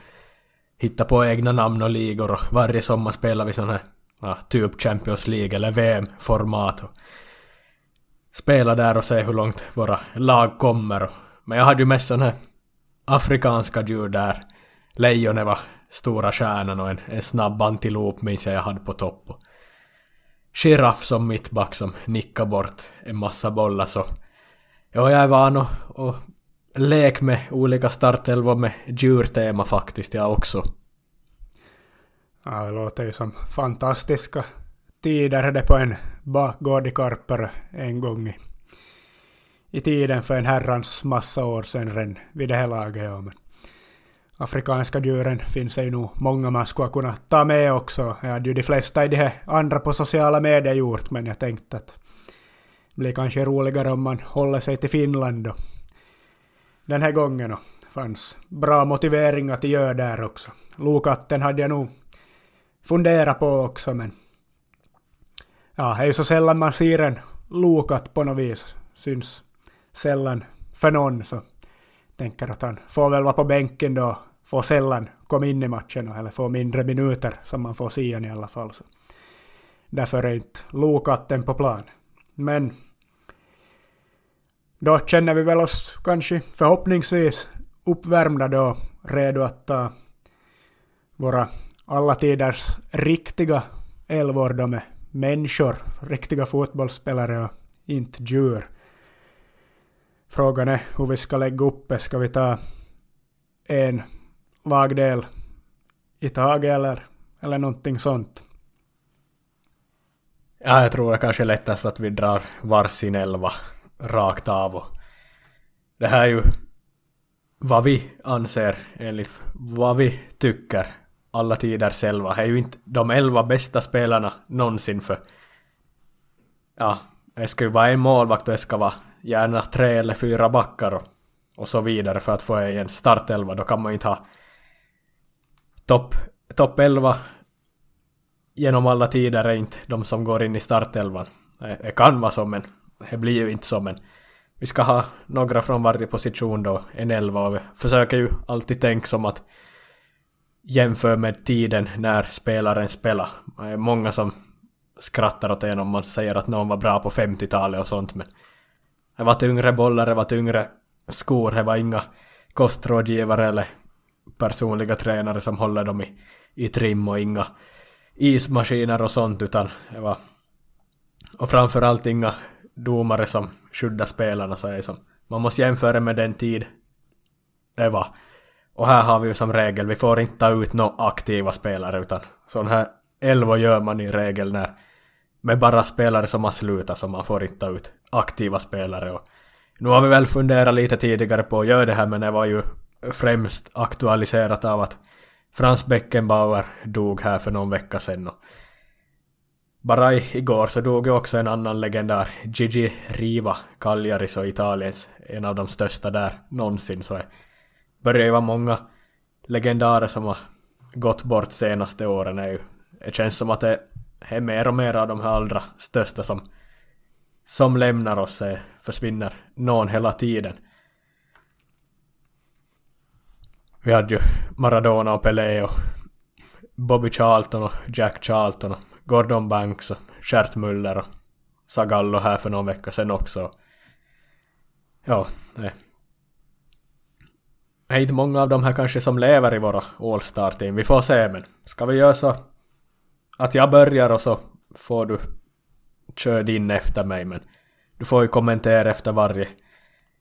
hittar på egna namn och ligor och varje sommar spelar vi sådana här ja, typ Champions League eller VM-format och spela där och se hur långt våra lag kommer. Och, men jag hade ju mest sådana här afrikanska djur där. Lejonet var stora stjärnan och en, en snabb antilop minns jag jag hade på topp. Och giraff som mittback som nickar bort en massa bollar så... Ja, jag är van att, och lek med olika startelvor med djurtema faktiskt jag också. Ja, det låter ju som fantastiska tider det på en bakgård i Karper en gång i, i tiden för en herrans massa år sedan redan vid det här laget. Ja, men afrikanska djuren finns det ju nog många man skulle kunna ta med också. Jag hade ju de flesta i de här andra på sociala medier gjort, men jag tänkte att det blir kanske roligare om man håller sig till Finland då. Den här gången då. fanns bra motiveringar till göra där också. Lokatten hade jag nog funderat på också men ja, det är ju så sällan man ser en lokatt på något vis. Syns sällan för någon så tänker att han får väl vara på bänken då, får sällan komma in i matchen eller får mindre minuter som man får se i alla fall. Så. Därför är inte lokatten på plan. Men då känner vi väl oss kanske förhoppningsvis uppvärmda då, redo att ta våra alla tiders riktiga elvor, de är människor, riktiga fotbollsspelare och inte djur. Frågan är hur vi ska lägga upp det. Ska vi ta en lagdel i taget eller, eller någonting sånt? Ja, jag tror det kanske är lättast att vi drar varsin elva rakt av. Och det här är ju vad vi anser, enligt vad vi tycker, alla tider själva, Det är ju inte de elva bästa spelarna någonsin för ja, det ska ju vara en målvakt och det ska vara gärna tre eller fyra backar och, och så vidare för att få en startelva. Då kan man ju inte ha topp top 11 genom alla tider är inte de som går in i startelvan. Det kan vara så men det blir ju inte så men vi ska ha några från varje position då, en elva och vi försöker ju alltid tänka som att jämför med tiden när spelaren spelar. Det är många som skrattar åt en om man säger att någon var bra på 50-talet och sånt men det var tyngre bollar, det var tyngre skor, det var inga kostrådgivare eller personliga tränare som håller dem i, i trim och inga ismaskiner och sånt utan det var och framförallt inga domare som skyddar spelarna så är det som man måste jämföra med den tid det var. Och här har vi ju som regel, vi får inte ta ut några aktiva spelare utan sån här elva gör man i regel när med bara spelare som har slutat så man får inte ta ut aktiva spelare. Och nu har vi väl funderat lite tidigare på att göra det här men det var ju främst aktualiserat av att Frans Beckenbauer dog här för någon vecka sedan. Och bara igår så dog ju också en annan legendar, Gigi Riva, Cagliaris och Italiens, en av de största där någonsin. Så det börjar ju vara många legendarer som har gått bort senaste åren. Det känns som att det är mer och mer av de här allra största som, som lämnar oss, eh, försvinner någon hela tiden. Vi hade ju Maradona och Pelé och Bobby Charlton och Jack Charlton och Gordon Banks och Gert Müller och Sagallo här för någon vecka sedan också. Ja, det är inte många av de här kanske som lever i våra All-Star-team. Vi får se, men ska vi göra så att jag börjar och så får du köra din efter mig men du får ju kommentera efter varje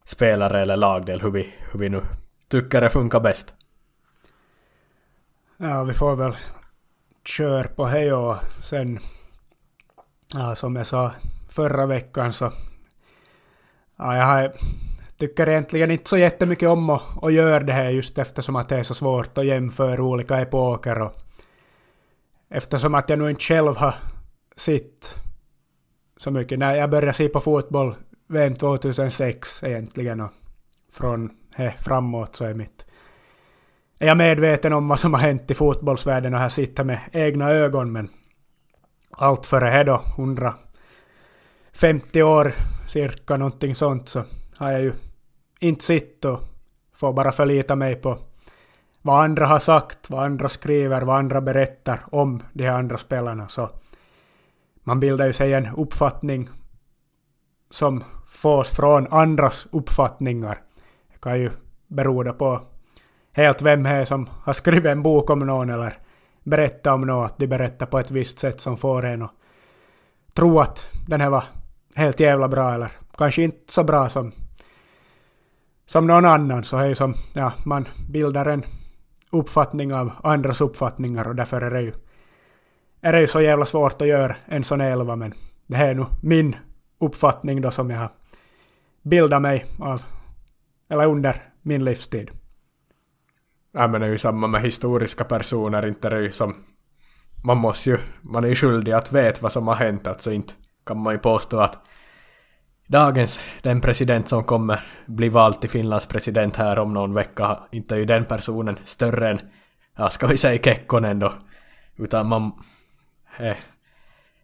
spelare eller lagdel hur vi, hur vi nu tycker det funkar bäst. Ja, vi får väl köra på hej och sen ja, som jag sa förra veckan så ja, jag har, tycker egentligen inte så jättemycket om att, att göra det här just eftersom att det är så svårt att jämföra olika epoker och eftersom att jag nu inte själv har sett så mycket. När jag började se på fotboll VM 2006 egentligen och från här framåt så är mitt är jag medveten om vad som har hänt i fotbollsvärlden och här sitter med egna ögon men allt före det då, 150 år cirka någonting sånt så har jag ju inte sett och får bara förlita mig på vad andra har sagt, vad andra skriver, vad andra berättar om de här andra spelarna. Så man bildar ju sig en uppfattning som fås från andras uppfattningar. Det kan ju bero på helt vem det är som har skrivit en bok om någon eller berättat om något, att de berättar på ett visst sätt som får en att tro att den här var helt jävla bra eller kanske inte så bra som, som någon annan. Så är ju som, ja, man bildar en uppfattning av andras uppfattningar och därför är det ju, är det ju så jävla svårt att göra en sån elva men det här är nu min uppfattning då som jag har bildat mig av, eller under min livstid. Ja men det är ju samma med historiska personer, inte det är ju som... Man måste ju, man är ju skyldig att veta vad som har hänt, alltså inte kan man ju påstå att dagens, den president som kommer bli vald till Finlands president här om någon vecka, inte är ju den personen större än, ja ska vi säga Kekkonen då, utan man... Eh,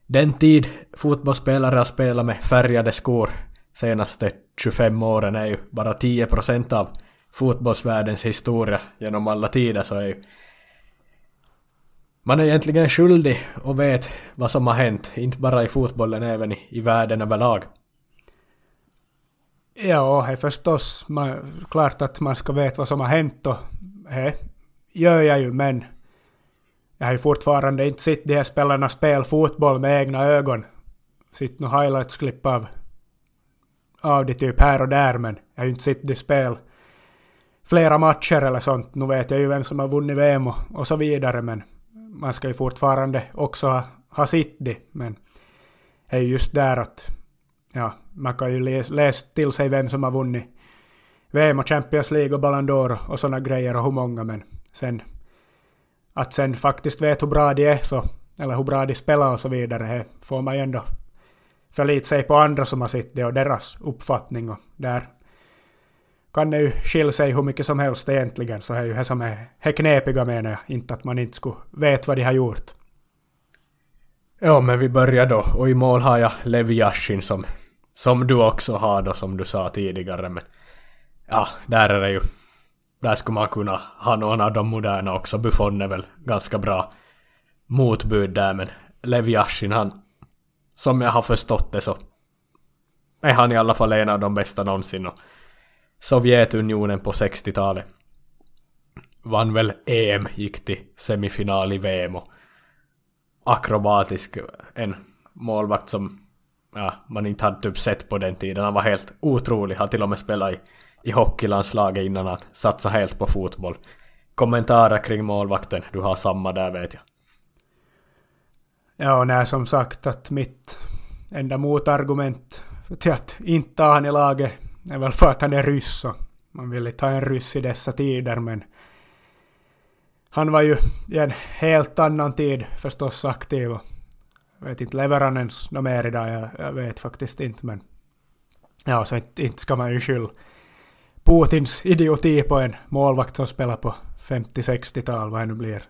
den tid fotbollsspelare har spelat med färgade skor senaste 25 åren är ju bara 10% av fotbollsvärldens historia genom alla tider så är ju man är egentligen skyldig och vet vad som har hänt, inte bara i fotbollen, även i, i världen överlag. Ja, det är förstås man, klart att man ska veta vad som har hänt och det gör jag ju, men jag har ju fortfarande inte sett de här spelarna spela fotboll med egna ögon. Sitt några highlights-klipp av, av det typ här och där, men jag har ju inte sett de spel... flera matcher eller sånt. Nu vet jag ju vem som har vunnit VM och, och så vidare, men man ska ju fortfarande också ha, ha sitt det. Men det är ju just där att ja, man kan ju läsa till sig vem som har vunnit VM och Champions League och Ballon d'Or och sådana grejer och hur många men sen att sen faktiskt vet hur bra de är så, eller hur bra de spelar och så vidare, får man ju ändå förlita sig på andra som har sett det och deras uppfattning och där kan det ju skilja sig hur mycket som helst egentligen, så det är ju det som är det knepiga menar jag, inte att man inte skulle veta vad de har gjort. Ja, men vi börjar då, och i mål har jag Lev Yashin som, som du också har då, som du sa tidigare, men ja, där är det ju, där skulle man kunna ha någon av de moderna också, Buffon är väl ganska bra motbud där, men Lev Yashin, han, som jag har förstått det så är han i alla fall en av de bästa någonsin. Och Sovjetunionen på 60-talet vann väl EM, gick till semifinal i VM och akrobatisk, en målvakt som ja, man inte hade typ sett på den tiden. Han var helt otrolig, Han till och med spelat i, i hockeylandslaget innan han satsade helt på fotboll. Kommentarer kring målvakten, du har samma där vet jag. Ja, nej som sagt att mitt enda motargument till att inte ha han i laget är väl för att han är ryss och man vill inte ha en ryss i dessa tider men han var ju i en helt annan tid förstås aktiv och jag vet inte, lever han ens något mer idag? Jag, jag vet faktiskt inte men ja, så inte, inte ska man ju skylla Putins idioti på en målvakt som spelar på 50-60-tal, vad det nu blir.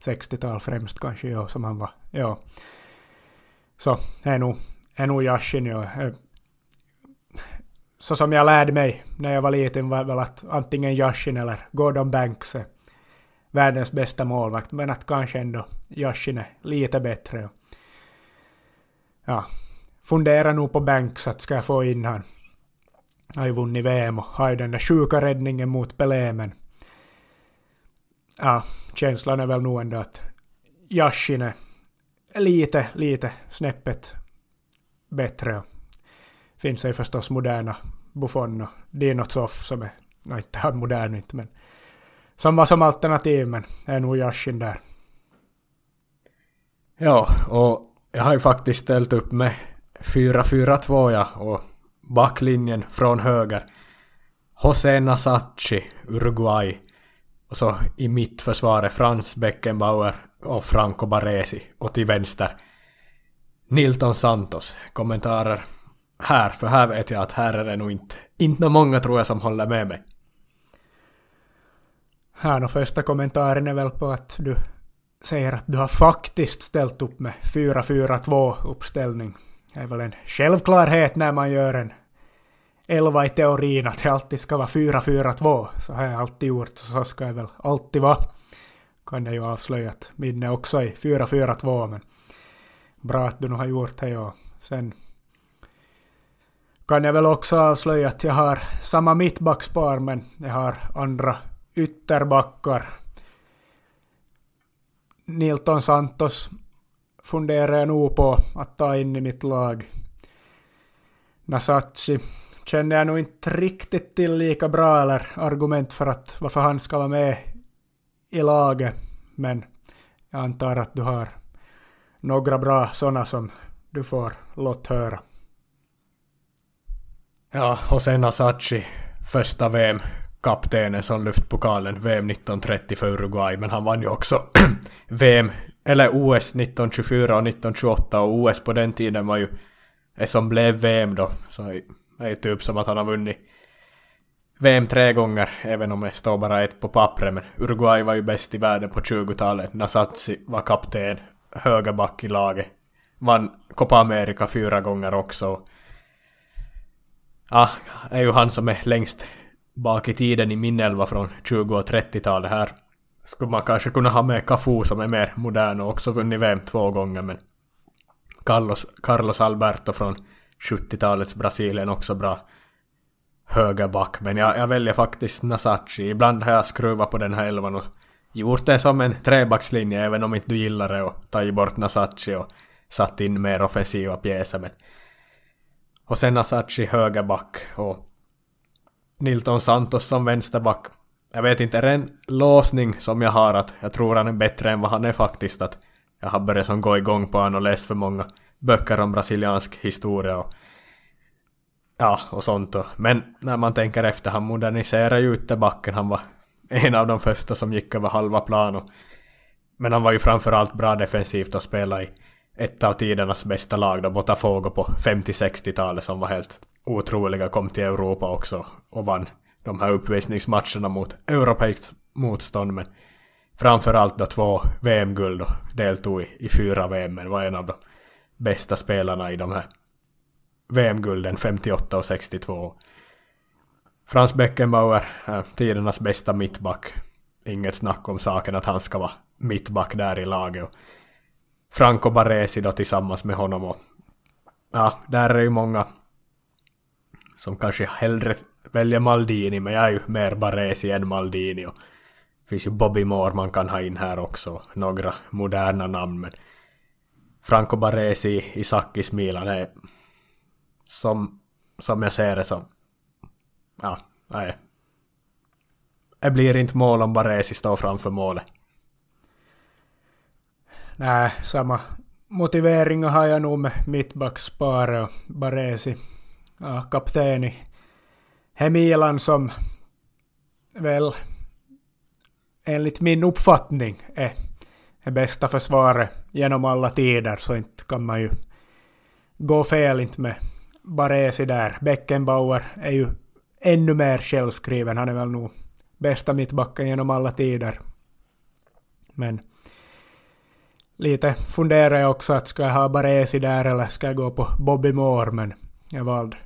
60-tal främst kanske, ja, som han var. Ja. Så, är nog, är nog Yashin, ja eh, så som jag lärde mig när jag var liten var väl att antingen Yashin eller Gordon Banks är världens bästa målvakt, men att kanske ändå Yashin är lite bättre. Ja, Ja, funderar nog på Banks att ska jag få in han. Har ju vunnit VM och har ju den där sjuka räddningen mot Pelé, men ja, känslan är väl nog ändå att Yashin är lite, lite snäppet bättre. Finns ju förstås moderna Buffon och Dinotsov som är, nej inte han modern inte men som var som alternativ men är nog Yashin där. Ja, och jag har ju faktiskt ställt upp med 4-4-2 ja, och backlinjen från höger. José Nasachi, Uruguay. Och så i mittförsvaret Frans Beckenbauer och Franco Baresi. Och till vänster Nilton Santos. Kommentarer här, för här vet jag att här är det nog inte, inte många tror jag som håller med mig. Här då första kommentaren är väl på att du säger att du har faktiskt ställt upp med 4-4-2 uppställning. Det är väl en självklarhet när man gör en elva i teorin att det alltid ska vara 4-4-2. Så har jag alltid gjort, så, så ska det väl alltid vara. Kan jag ju avslöja att minne också är 4-4-2, men bra att du nu har gjort det ja. Sen kan jag väl också avslöja att jag har samma mittbackspar men jag har andra ytterbackar. Nilton Santos funderar jag nog på att ta in i mitt lag. Nasachi känner jag nog inte riktigt till lika bra eller argument för att varför han ska vara med i laget. Men jag antar att du har några bra sådana som du får låta höra. Ja, och sen Asachi, första kaptenen som lyft pokalen VM 1930 för Uruguay, men han vann ju också VM, eller OS 1924 och 1928 och OS på den tiden var ju det som blev VM då, så det är ju typ som att han har vunnit VM tre gånger, även om det står bara ett på pappret, men Uruguay var ju bäst i världen på 20-talet. Nasatsi var kapten, högerback i laget. Vann Copa America fyra gånger också. Ah, ja, är ju han som är längst bak i tiden i min elva från 20 och 30-talet här. Skulle man kanske kunna ha med Cafu som är mer modern och också vunnit VM två gånger men Carlos, Carlos Alberto från 70-talets Brasilien också bra högerback. Men jag, jag väljer faktiskt Nasachi. Ibland har jag skruvat på den här elvan och gjort det som en trebackslinje även om inte du gillar det och tagit bort Nasachi och satt in mer offensiva pjäser. Men och sen Nasachi högerback och Nilton Santos som vänsterback. Jag vet inte, är det en låsning som jag har att jag tror han är bättre än vad han är faktiskt. Att jag har börjat som gå igång på honom och läst för många böcker om brasiliansk historia och Ja, och sånt Och, Men när man tänker efter, han moderniserade ju ytterbacken. Han var en av de första som gick över halva plan. Och, men han var ju framförallt bra defensivt och spelade i ett av tidernas bästa lag då, Botafogo på 50-60-talet som var helt otroliga, kom till Europa också och vann de här uppvisningsmatcherna mot europeiskt motstånd. Men framförallt då två VM-guld och deltog i, i fyra VM, men var en av de bästa spelarna i de här VM-gulden 58 och 62. Frans Beckenbauer, eh, tidernas bästa mittback. Inget snack om saken att han ska vara mittback där i laget. Och Franco Baresi då tillsammans med honom och ja, där är ju många som kanske hellre väljer Maldini, men jag är ju mer Baresi än Maldini. Och det finns ju Bobby Moore man kan ha in här också, några moderna namn. Men Franco Baresi i Sakis Milan är som, som jag ser det som... Ja, nej. Det blir inte mål om Baresi står framför målet. Nej, samma motiveringar har jag nog med mittbacksparet och Baresi. Ja, kapten i Hemilan som väl enligt min uppfattning är det bästa försvaret genom alla tider så inte kan man ju gå fel inte med Baresi där. Beckenbauer är ju ännu mer självskriven. Han är väl nog bästa mittbacken genom alla tider. Men lite funderar jag också att ska jag ha Baresi där eller ska jag gå på Bobby Moore men jag valde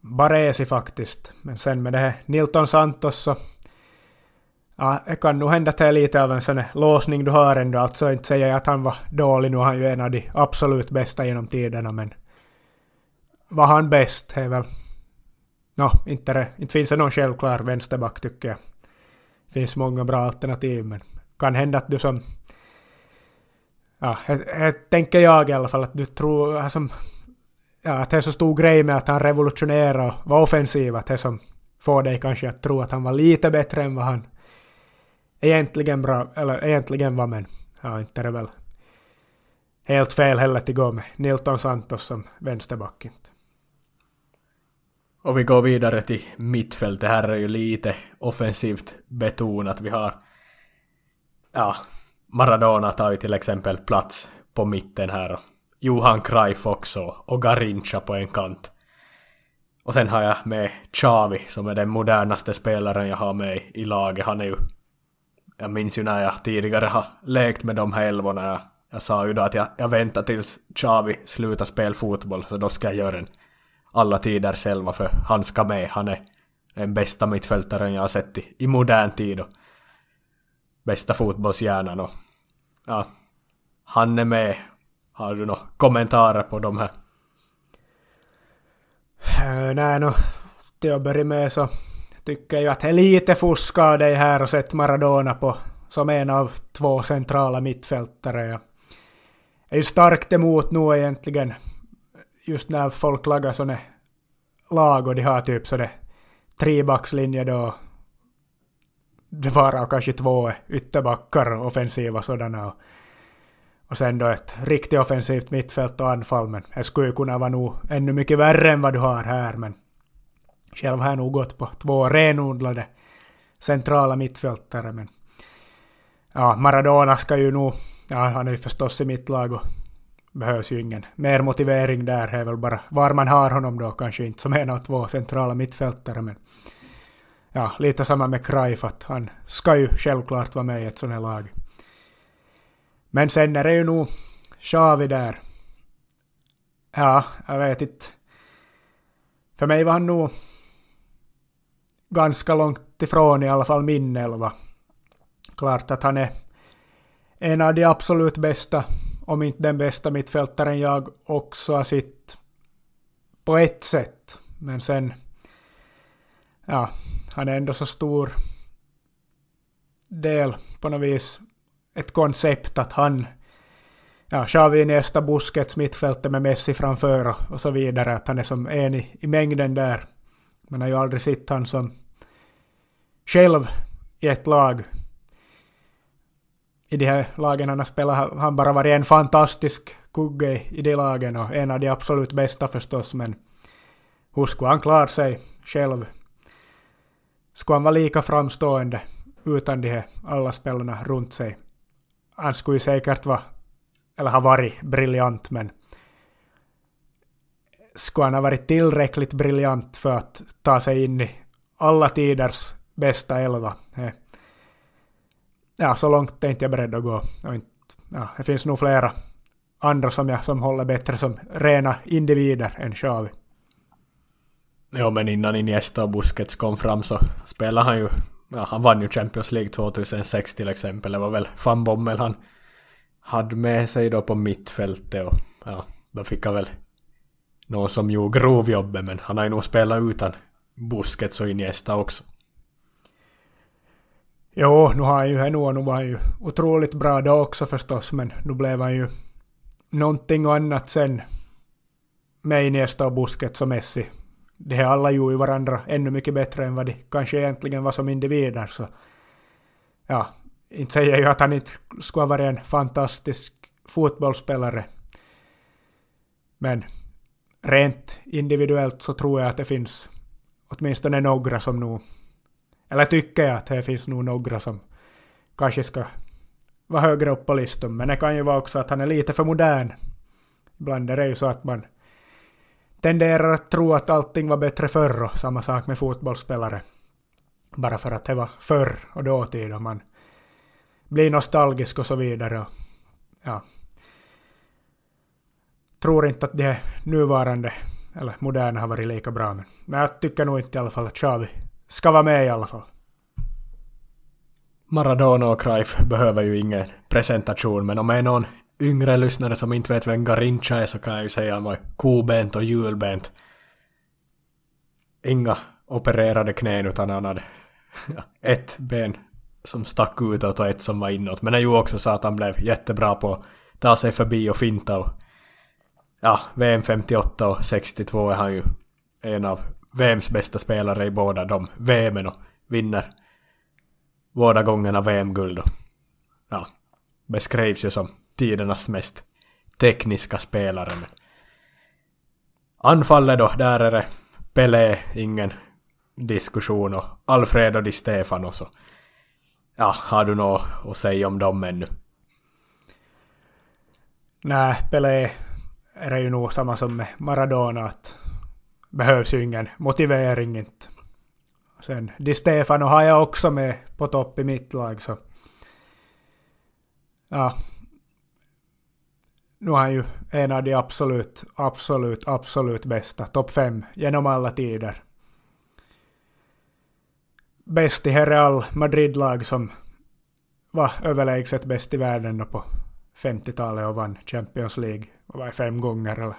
Baresi faktiskt. Men sen med det här Nilton Santos så Ja, det kan nog hända att det är lite av en sån låsning du har ändå. Alltså inte säger jag att han var dålig, nu är han ju en av de absolut bästa genom tiderna men var han bäst Det är väl... Nå, no, inte, det, inte finns det någon självklar vänsterback tycker jag. Det finns många bra alternativ men kan hända att du som... Ja, det tänker jag i alla fall att du tror som... Ja, att det är så stor grej med att han revolutionerar och var offensiv, att det som får dig kanske att tro att han var lite bättre än vad han egentligen bra, eller egentligen var men ja, inte är det väl helt fel heller att gå med Nilton Santos som vänsterback inte. Och vi går vidare till mittfält. Det här är ju lite offensivt betonat. Vi har... Ja, Maradona tar ju till exempel plats på mitten här. Och Johan Cruyff också och Garincha på en kant. Och sen har jag med Xavi som är den modernaste spelaren jag har med i laget. Han är ju... Jag minns ju när jag tidigare har lekt med de här elvorna. Jag, jag sa ju då att jag, jag väntar tills Xavi slutar spela fotboll så då ska jag göra en alla tider själva för han ska med. Han är den bästa mittfältaren jag har sett i, i modern tid och bästa fotbollshjärnan och ja, han är med. Har du några kommentarer på de här? Äh, nej, no, till att börja med så tycker jag att det är lite fusk av dig här och sett Maradona på som en av två centrala mittfältare. Jag är ju starkt emot nu egentligen just när folk lagar sådana lag och de har typ sådär trebackslinje då det var kanske två ytterbackar offensiva sådana och, och sen då ett riktigt offensivt mittfält och anfall men det skulle ju kunna vara nog ännu mycket värre än vad du har här men själv har jag nog gått på två renodlade centrala mittfältare men ja, Maradona ska ju nog, ja han är ju förstås i mitt lag och behövs ju ingen mer motivering där. Det är väl bara var man har honom då, kanske inte som en av två centrala mittfältare. Men ja, lite samma med Cruyff, att han ska ju självklart vara med i ett sånt här lag. Men sen är det ju nog Xavi där. Ja, jag vet inte. För mig var han nog ganska långt ifrån i alla fall min elva. Klart att han är en av de absolut bästa om inte den bästa mittfältaren jag också har sett på ett sätt. Men sen, ja, han är ändå så stor del på något vis ett koncept att han, ja, Xavi nästa buskets mittfältet med Messi framför och, och, så vidare, att han är som en i, i mängden där. Man har ju aldrig sett han som själv i ett lag i de här lagen han har spelat har han bara varit en fantastisk kugge i de lagen och en av de absolut bästa förstås men hur skulle han klara sig själv? Skulle han vara lika framstående utan de här alla spelarna runt sig? Han skulle ju säkert vara, eller ha varit briljant, men skulle han ha varit tillräckligt briljant för att ta sig in i alla tiders bästa elva? Ja, så långt är inte jag beredd att gå. ja, det finns nog flera andra som jag som håller bättre som rena individer än Xavi. Jo, men innan Iniesta och Busquets kom fram så spelade han ju, ja, han vann ju Champions League 2006 till exempel. Det var väl Van Bommel han hade med sig då på mittfältet och ja, då fick han väl någon som gjorde grovjobbet men han har ju nog spelat utan Busquets och Iniesta också. Jo, nu har han ju nu, nu var han ju otroligt bra då också förstås, men nu blev han ju någonting annat sen med Iniesta och Busquets och Messi. De är alla gjorde ju varandra ännu mycket bättre än vad de kanske egentligen var som individer, så ja, inte säger jag ju att han inte skulle ha varit en fantastisk fotbollsspelare. Men rent individuellt så tror jag att det finns åtminstone några som nog eller tycker jag att det finns nog några som kanske ska vara högre upp på listan. Men det kan ju vara också att han är lite för modern. Ibland är det ju så att man tenderar att tro att allting var bättre förr och samma sak med fotbollsspelare. Bara för att det var förr och dåtid och man blir nostalgisk och så vidare. Och, ja. Tror inte att det nuvarande eller moderna har varit lika bra. Men, men jag tycker nog inte i alla fall att Xavi ska vara med i alla fall. Maradona och Cruyff behöver ju ingen presentation, men om det är någon yngre lyssnare som inte vet vem Garincha är så kan jag ju säga att han var kobent och hjulbent. Inga opererade knän utan han hade ett ben som stack utåt och ett som var inåt. Men det är ju också så att han blev jättebra på att ta sig förbi och finta och ja, VM 58 och 62 är han ju en av VMs bästa spelare i båda de VMen och vinner båda gångerna VM-guld och ja, beskrivs ju som tidernas mest tekniska spelare. Anfallet då, där är det Pelé, ingen diskussion och Alfredo Di Stefano så ja, har du något att säga om dem ännu? Nej, Pelé är det ju nog samma som med Maradona att behövs ju ingen motivering inte. Sen Di Stefano har jag också med på topp i mitt lag så... Ja. Nu är han ju en av de absolut, absolut, absolut bästa. Topp fem genom alla tider. Bäst i Real Madrid-lag som var överlägset bäst i världen på 50-talet och vann Champions League. Och var fem gånger eller...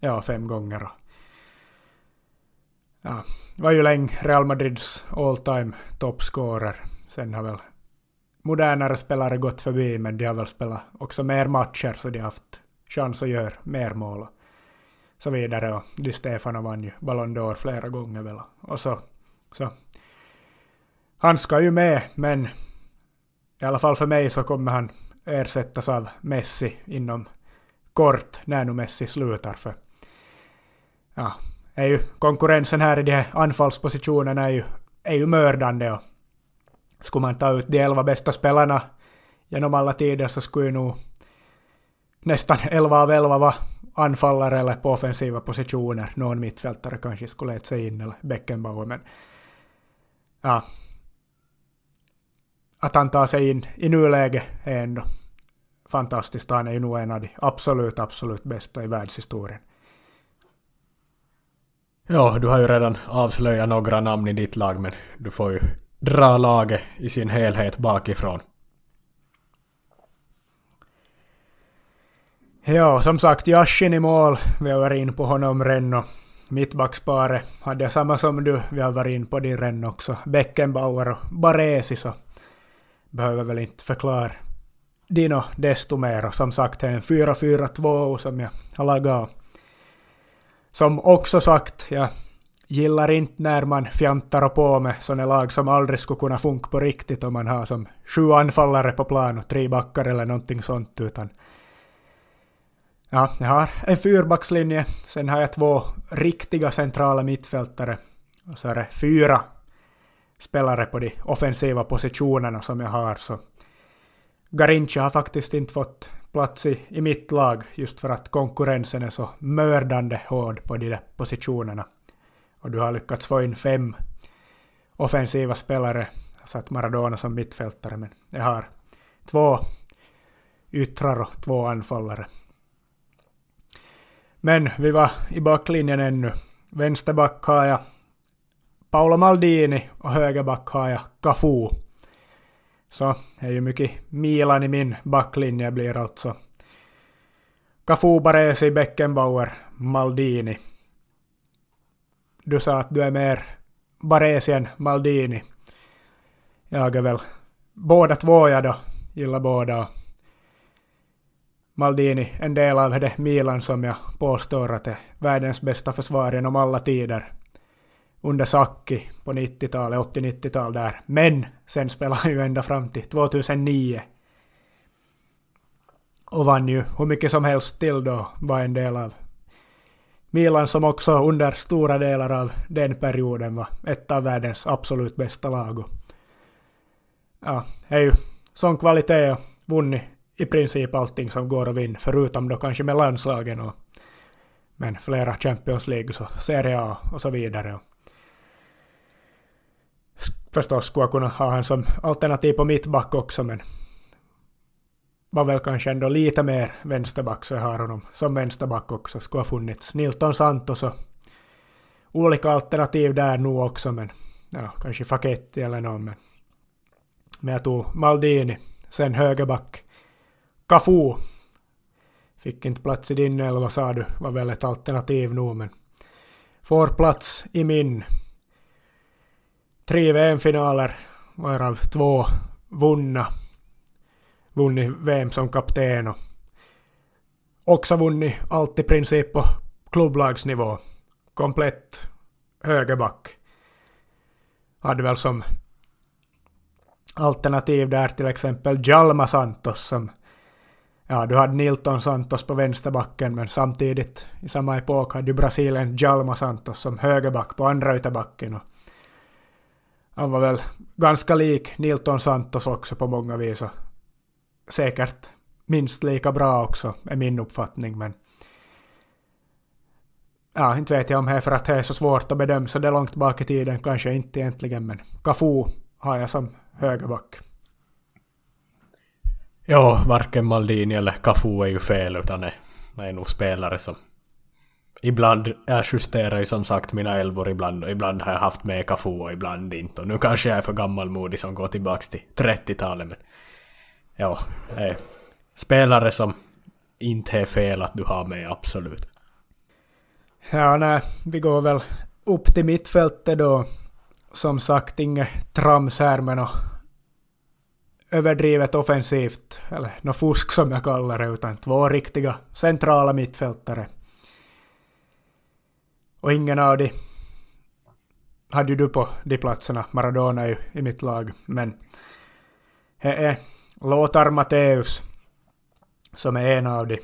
Ja, fem gånger ja, var ju länge Real Madrids all time toppscorer. Sen har väl modernare spelare gått förbi, men de har väl spelat också mer matcher, så de har haft chans att göra mer mål och så vidare. Och Di Stefano vann ju Ballon d'Or flera gånger väl. Och så, så. Han ska ju med, men i alla fall för mig så kommer han ersättas av Messi inom kort, när nu Messi slutar. För ja, är ju konkurrensen här i de här anfallspositionerna är ju, är ju mördande. Och skulle man ta ut de elva bästa spelarna genom alla tider så skulle ju nog nästan elva av elva vara anfallare eller på offensiva positioner. Någon mittfältare kanske skulle leta sig in, eller Beckenbauer, men ja. Att han tar sig in i nuläget är ändå fantastiskt. Han är ju nog en av de absolut, absolut bästa i världshistorien. Ja, du har ju redan avslöjat några namn i ditt lag men du får ju dra laget i sin helhet bakifrån. Ja, som sagt, Yashin i mål. Vi har varit in på honom redan mittbacksparet hade jag samma som du. Vi har varit in på din redan också. Beckenbauer och Baresi så behöver väl inte förklara Dino desto mer. Och som sagt, det är en 4-4-2 som jag har lagat som också sagt, jag gillar inte när man fjantar och på med sådana lag som aldrig skulle kunna funka på riktigt om man har som sju anfallare på plan och tre backar eller någonting sånt, utan Ja, jag har en fyrbackslinje, sen har jag två riktiga centrala mittfältare och så är det fyra spelare på de offensiva positionerna som jag har. Så Garincha har faktiskt inte fått plats i, i mitt lag just för att konkurrensen är så mördande hård på de där positionerna. Och du har lyckats få in fem offensiva spelare. Jag satt Maradona som mittfältare men jag har två yttrar och två anfallare. Men vi var i backlinjen ännu. Vänsterback har jag Paolo Maldini och högerback har jag Cafu. Så det är ju mycket Milan i min backlinje blir alltså. Cafu, Baresi, Beckenbauer, Maldini. Du sa att du är mer Baresi än Maldini. Jag är väl båda två jag då. Gillar båda. Maldini, en del av det Milan som jag påstår att är världens bästa försvar genom alla tider under Sacchi på 90-talet, 80-90-tal där. Men sen spelade han ju ända fram till 2009. Och vann ju hur mycket som helst till då, var en del av Milan som också under stora delar av den perioden var ett av världens absolut bästa lag. ja, är ju sån kvalitet och vunnit i princip allting som går att vinna, förutom då kanske med landslagen och men flera Champions League, så Serie A och så vidare förstås skulle jag kunna ha honom som alternativ på mittback också, men var väl kanske ändå lite mer vänsterback, så jag har honom som vänsterback också. Skulle ha funnits Nilton Santos och olika alternativ där nu också, men ja, kanske Faketti eller någon. Men, men jag tog Maldini, sen högerback. Cafu fick inte plats i din elva sa du, var väl ett alternativ nu, men får plats i min tre VM-finaler, varav två vunna. Vunnit VM som kapten och också vunnit allt i princip på klubblagsnivå. Komplett högerback. Hade väl som alternativ där till exempel Jalma Santos som Ja, du hade Nilton Santos på vänsterbacken men samtidigt i samma epok hade du Brasilien Jalma Santos som högerback på andra ytterbacken och han var väl ganska lik Nilton Santos också på många vis. Och säkert minst lika bra också, är min uppfattning. Men ja, inte vet jag om det är för att det är så svårt att bedöma så det är långt bak i tiden, kanske inte egentligen, men Cafu har jag som högerback. Ja, varken Maldini eller Cafu är ju fel, utan det är nog spelare som ibland, jag justerar ju som sagt mina elvor ibland och ibland har jag haft med Cafu och ibland inte. Och nu kanske jag är för gammalmodig som går tillbaks till 30-talet men ja, eh, spelare som inte är fel att du har med, absolut. Ja, nej, vi går väl upp till mittfältet då. Som sagt, inget trams här med något överdrivet offensivt, eller något fusk som jag kallar det, utan två riktiga centrala mittfältare. Och ingen av de hade ju du på de platserna. Maradona är ju i mitt lag. Men det är Lothar Matthäus som är en av de.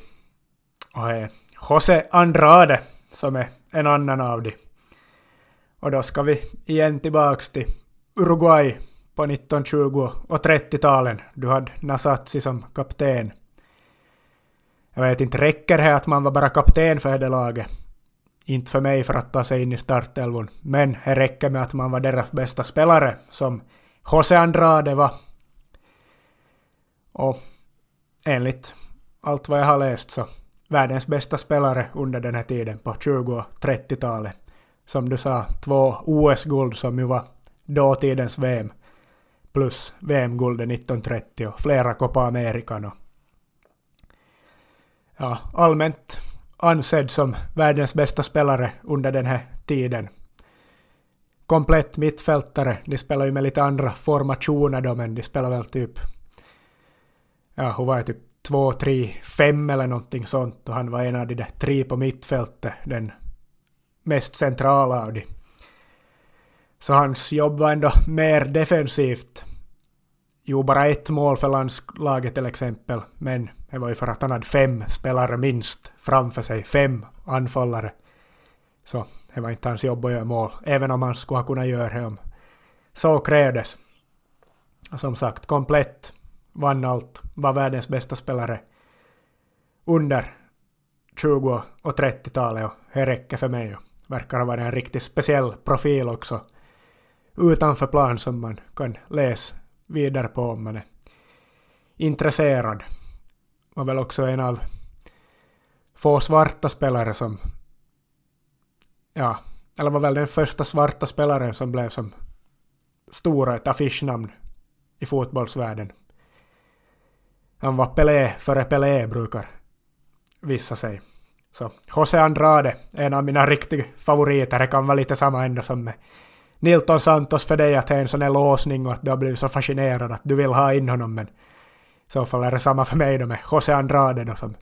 Och är José Andrade som är en annan av de. Och då ska vi igen tillbaks till Uruguay på 1920 och 30-talen. Du hade Nasazzi som kapten. Jag vet inte, räcker det att man var bara kapten för det laget? inte för mig för att ta sig in i startelvon, men det räcker med att man var deras bästa spelare, som José Andrade var. Och enligt allt vad jag har läst så världens bästa spelare under den här tiden på 20 och 30-talet. Som du sa, två OS-guld som ju var dåtidens VM plus VM-guldet 1930 och flera Copa American ja, allmänt ansedd som världens bästa spelare under den här tiden. Komplett mittfältare. De spelar ju med lite andra formationer då, men de spelar väl typ... Ja, hon var typ två, tre, fem eller någonting sånt och han var en av de där tre på mittfältet, den mest centrala av de. Så hans jobb var ändå mer defensivt Jo, bara ett mål för landslaget till exempel, men det var ju för att han hade fem spelare minst framför sig, fem anfallare. Så det var inte hans jobb att göra mål, även om han skulle ha kunnat göra det om så krävdes. Som sagt, komplett, vann allt, var världens bästa spelare under 20 och 30-talet och det räcker för mig. Och verkar ha varit en riktigt speciell profil också utanför plan som man kan läsa vidare på om man är intresserad. Var väl också en av få svarta spelare som ja, eller var väl den första svarta spelaren som blev som stora ett affischnamn i fotbollsvärlden. Han var Pelé före Pelé brukar vissa sig. Så José Andrade, en av mina riktiga favoriter, det kan vara lite samma ända som med Nilton Santos för dig att det är en sån här låsning och att du har blivit så fascinerad att du vill ha in honom men i så fall är det samma för mig då med José Andrade då som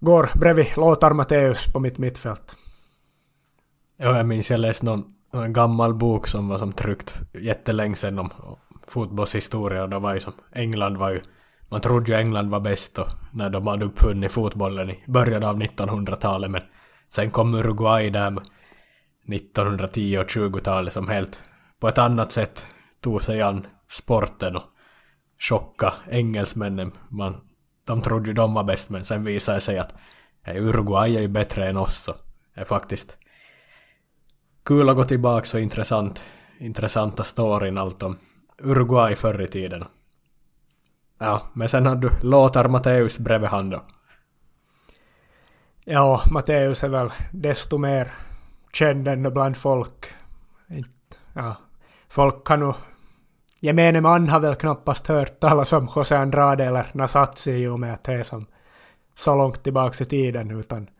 går bredvid Lothar Matthäus på mitt mittfält. Ja, jag minns jag läste någon, någon gammal bok som var som tryckt jättelänge sedan om fotbollshistoria och då var ju som England var ju man trodde ju England var bäst då, när de hade uppfunnit fotbollen i början av 1900-talet men sen kom Uruguay där 1910 och 20-talet som helt på ett annat sätt tog sig an sporten och chocka engelsmännen. Man, de trodde ju de var bäst men sen visade det sig att Uruguay är ju bättre än oss så det är faktiskt kul att gå tillbaka och intressant, intressanta storyn allt om Uruguay förr i tiden. Ja, men sen har du Lothar Matteus bredvid han då. Ja, Matteus är väl desto mer känd ändå bland folk. Ja, folk kan nog... Gemene man har väl knappast hört talas om José Andrade eller Nasazzi i och med att det är som så långt tillbaka i tiden utan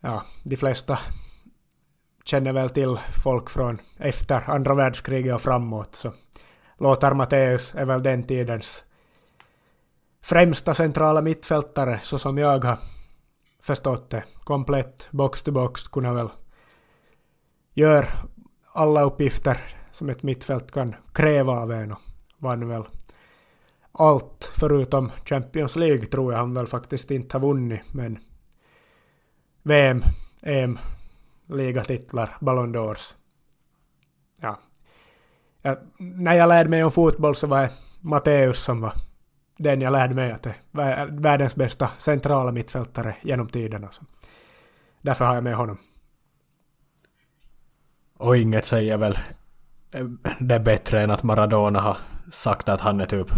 ja, de flesta känner väl till folk från efter andra världskriget och framåt så Lothar Matthäus är väl den tidens främsta centrala mittfältare så som jag har förstått det. Komplett box to box kunna väl gör alla uppgifter som ett mittfält kan kräva av en och vann väl allt förutom Champions League tror jag han väl faktiskt inte har vunnit men VM, EM, ligatitlar, Ballon d'Ors. Ja. ja. När jag lärde mig om fotboll så var det Matteus som var den jag lärde mig att det är världens bästa centrala mittfältare genom tiderna. Så därför har jag med honom. Och inget säger väl eh, det bättre än att Maradona har sagt att han är typ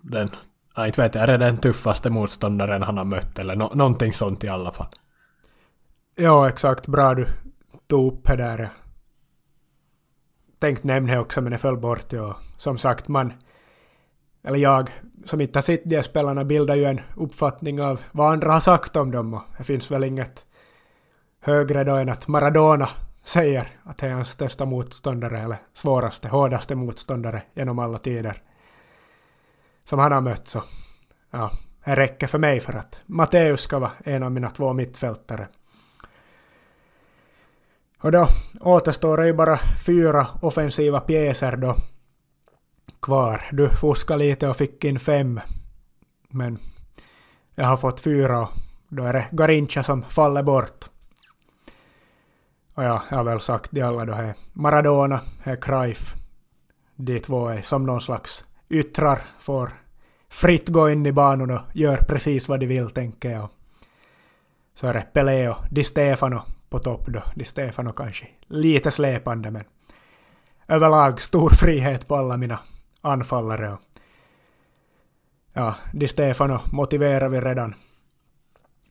den, jag inte vet, är det den tuffaste motståndaren han har mött eller no, någonting sånt i alla fall. Ja, exakt. Bra du tog upp det där. Tänkt nämna det också men det föll bort. Ja. Som sagt, man eller jag som inte har sett de spelarna bildar ju en uppfattning av vad andra har sagt om dem och det finns väl inget högre då än att Maradona säger att det är hans största motståndare eller svåraste, hårdaste motståndare genom alla tider som han har mött så ja, det räcker för mig för att Matteus ska vara en av mina två mittfältare. Och då återstår det ju bara fyra offensiva pjäser då kvar. Du fuskade lite och fick in fem. Men jag har fått fyra och då är det Garincha som faller bort. Och ja, jag har väl sagt det alla då är Maradona, är Cruyff. De två är som någon slags yttrar, får fritt gå in i banan och gör precis vad de vill tänker jag. Så är det Pelé och Di Stefano på topp då. Di Stefano kanske lite släpande men överlag stor frihet på alla mina anfallare. Ja, Di Stefano motiverar vi redan.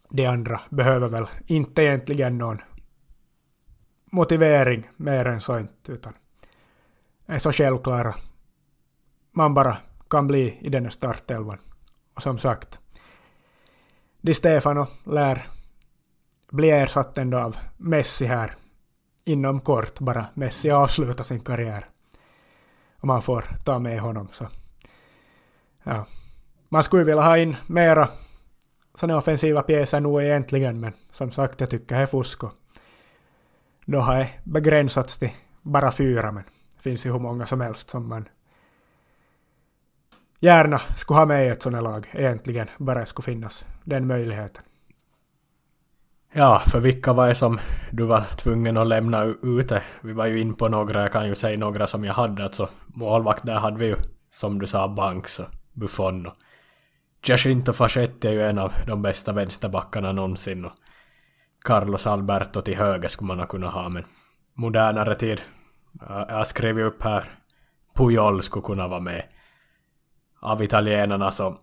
De andra behöver väl inte egentligen någon motivering mer än så inte, utan är så självklara man bara kan bli i den startelvan. Och som sagt, Di Stefano lär bli ersatt ändå av Messi här inom kort bara. Messi avslutar sin karriär Och man får ta med honom. Så. Ja. Man skulle vilja ha in mera sådana offensiva pjäser nu egentligen, men som sagt, jag tycker det är fusk. Då har det begränsats till bara fyra, men det finns ju hur många som helst som man gärna skulle ha med i ett sådant lag egentligen, bara det skulle finnas den möjligheten. Ja, för vilka var det som du var tvungen att lämna ute? Vi var ju in på några, jag kan ju säga några som jag hade. Alltså målvakt där hade vi ju, som du sa, Banks och Buffon och Giacinto Fascetti är ju en av de bästa vänsterbackarna någonsin och Carlos Alberto till höger skulle man ha kunnat ha men modernare tid. Jag skrev ju upp här Pujol skulle kunna vara med. Av italienarna så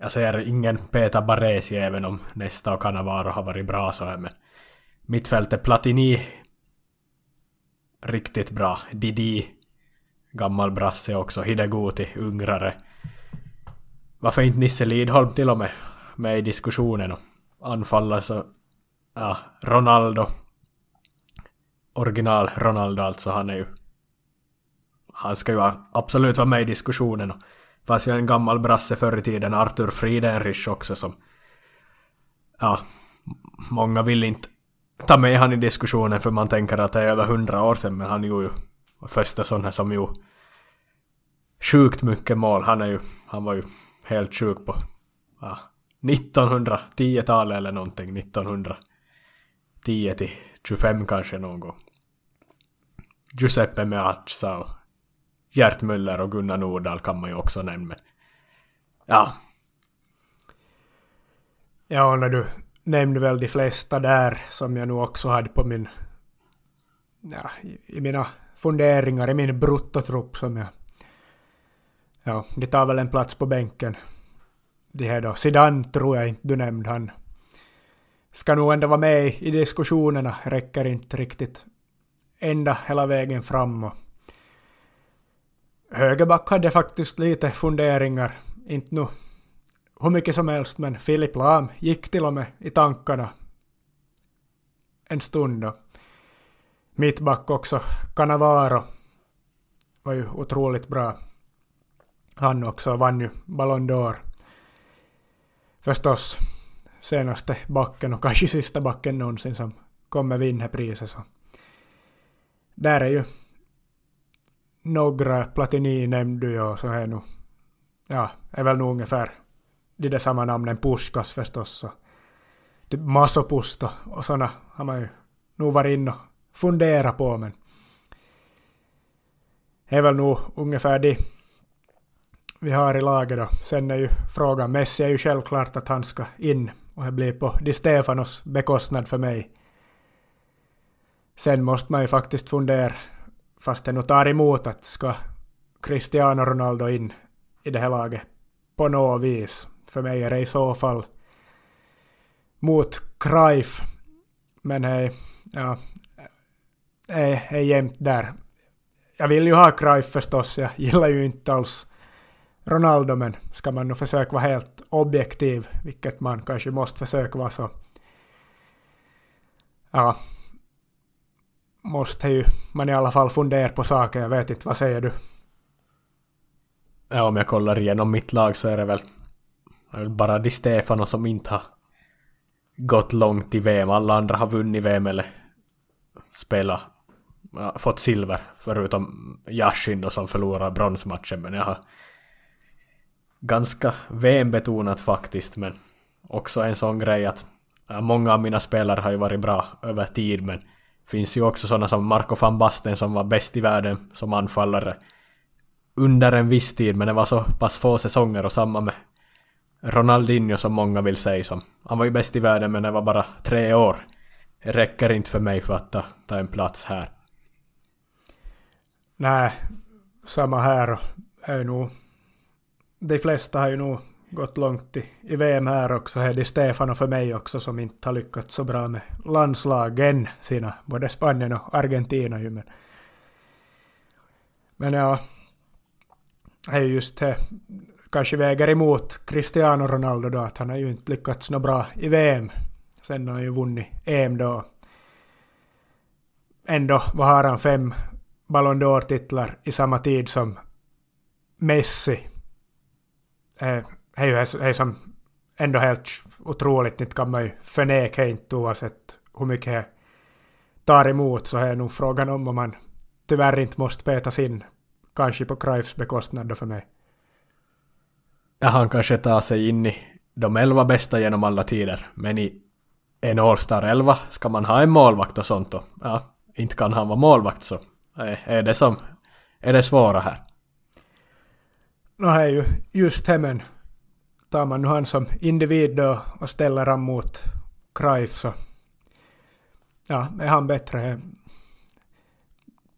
jag ser ingen Peter Baresi även om nästa och Cannavaro har varit bra så här men mittfältet Platini riktigt bra. Didi gammal brasse också. Hideguti ungrare. Varför inte Nisse Lidholm till och med med i diskussionen och anfalla så ja, Ronaldo original Ronaldo alltså han är ju han ska ju absolut vara med i diskussionen och fanns ju en gammal brasse förr i tiden, Arthur Friedenrich också som... Ja, många vill inte ta med han i diskussionen för man tänker att det är över hundra år sedan men han gjorde ju första sån här som gjorde sjukt mycket mål. Han är ju, han var ju helt sjuk på ja, 1910-talet eller någonting, 1910 till 25 kanske någon gång. Giuseppe Meazza och Gert Müller och Gunnar Nordahl kan man ju också nämna. Ja. Ja, när du nämnde väl de flesta där som jag nog också hade på min... Ja, i mina funderingar, i min bruttotrupp som jag... Ja, de tar väl en plats på bänken. De här då. Zidane tror jag inte du nämnde. Han ska nog ändå vara med i diskussionerna. Räcker inte riktigt ända hela vägen fram. Högerback hade faktiskt lite funderingar. Inte nu hur mycket som helst, men Filip Lahm gick till och med i tankarna en stund. Då. mittback också, Cannavaro var ju otroligt bra. Han också vann ju Ballon d'Or. Förstås senaste backen och kanske sista backen någonsin som kommer vinna priset. Så. Där är ju några Platini nämnde jag och så här nu. Ja, är väl nog ungefär de där samma namnen Puskas förstås. Och typ Masopusto och såna har man ju nog varit inne och funderat på men är väl nog ungefär de vi har i laget då. Sen är ju frågan, Messi är ju självklart att han ska in och det blir på Di Stefanos bekostnad för mig. Sen måste man ju faktiskt fundera fast det nu tar emot att ska Cristiano Ronaldo in i det här laget på något vis. För mig är det i så fall mot Cruyff. Men hej, ja, är, är jämnt där. Jag vill ju ha Cruyff förstås, jag gillar ju inte alls Ronaldo, men ska man nu försöka vara helt objektiv, vilket man kanske måste försöka vara så ja, måste ju man i alla fall fundera på saker. Jag vet inte, vad säger du? Ja, om jag kollar igenom mitt lag så är det väl bara Di Stefano som inte har gått långt i VM. Alla andra har vunnit VM eller spelat, fått silver, förutom Yashin då som förlorar bronsmatchen. Men jag har ganska VM-betonat faktiskt, men också en sån grej att många av mina spelare har ju varit bra över tid, men finns ju också sådana som Marco van Basten som var bäst i världen som anfallare under en viss tid, men det var så pass få säsonger och samma med Ronaldinho som många vill säga som. Han var ju bäst i världen men det var bara tre år. Det räcker inte för mig för att ta, ta en plats här. Nej, samma här är nog... De flesta har ju nog gått långt i, i VM här också. Det är Stefano för mig också som inte har lyckats så bra med landslagen sina, både Spanien och Argentina ju men... Men ja, det är just det kanske väger emot Cristiano Ronaldo då att han har ju inte lyckats nå bra i VM. Sen har han ju vunnit EM då. Ändå, vad har han, fem Ballon d'Or-titlar i samma tid som Messi. Eh, är ju som ändå helt otroligt, inte kan man ju förneka inte oavsett hur mycket det tar emot så är nog frågan om om man tyvärr inte måste petas in. Kanske på Cruyffs bekostnad då för mig. Ja, han kanske tar sig in i de elva bästa genom alla tider. Men i en All-Star 11 ska man ha en målvakt och sånt och ja, inte kan han vara målvakt så är det som är det svåra här. Nå, no, är ju just hemmen. Tar man nu han som individ då och ställer han mot Cruyff så ja, är han bättre.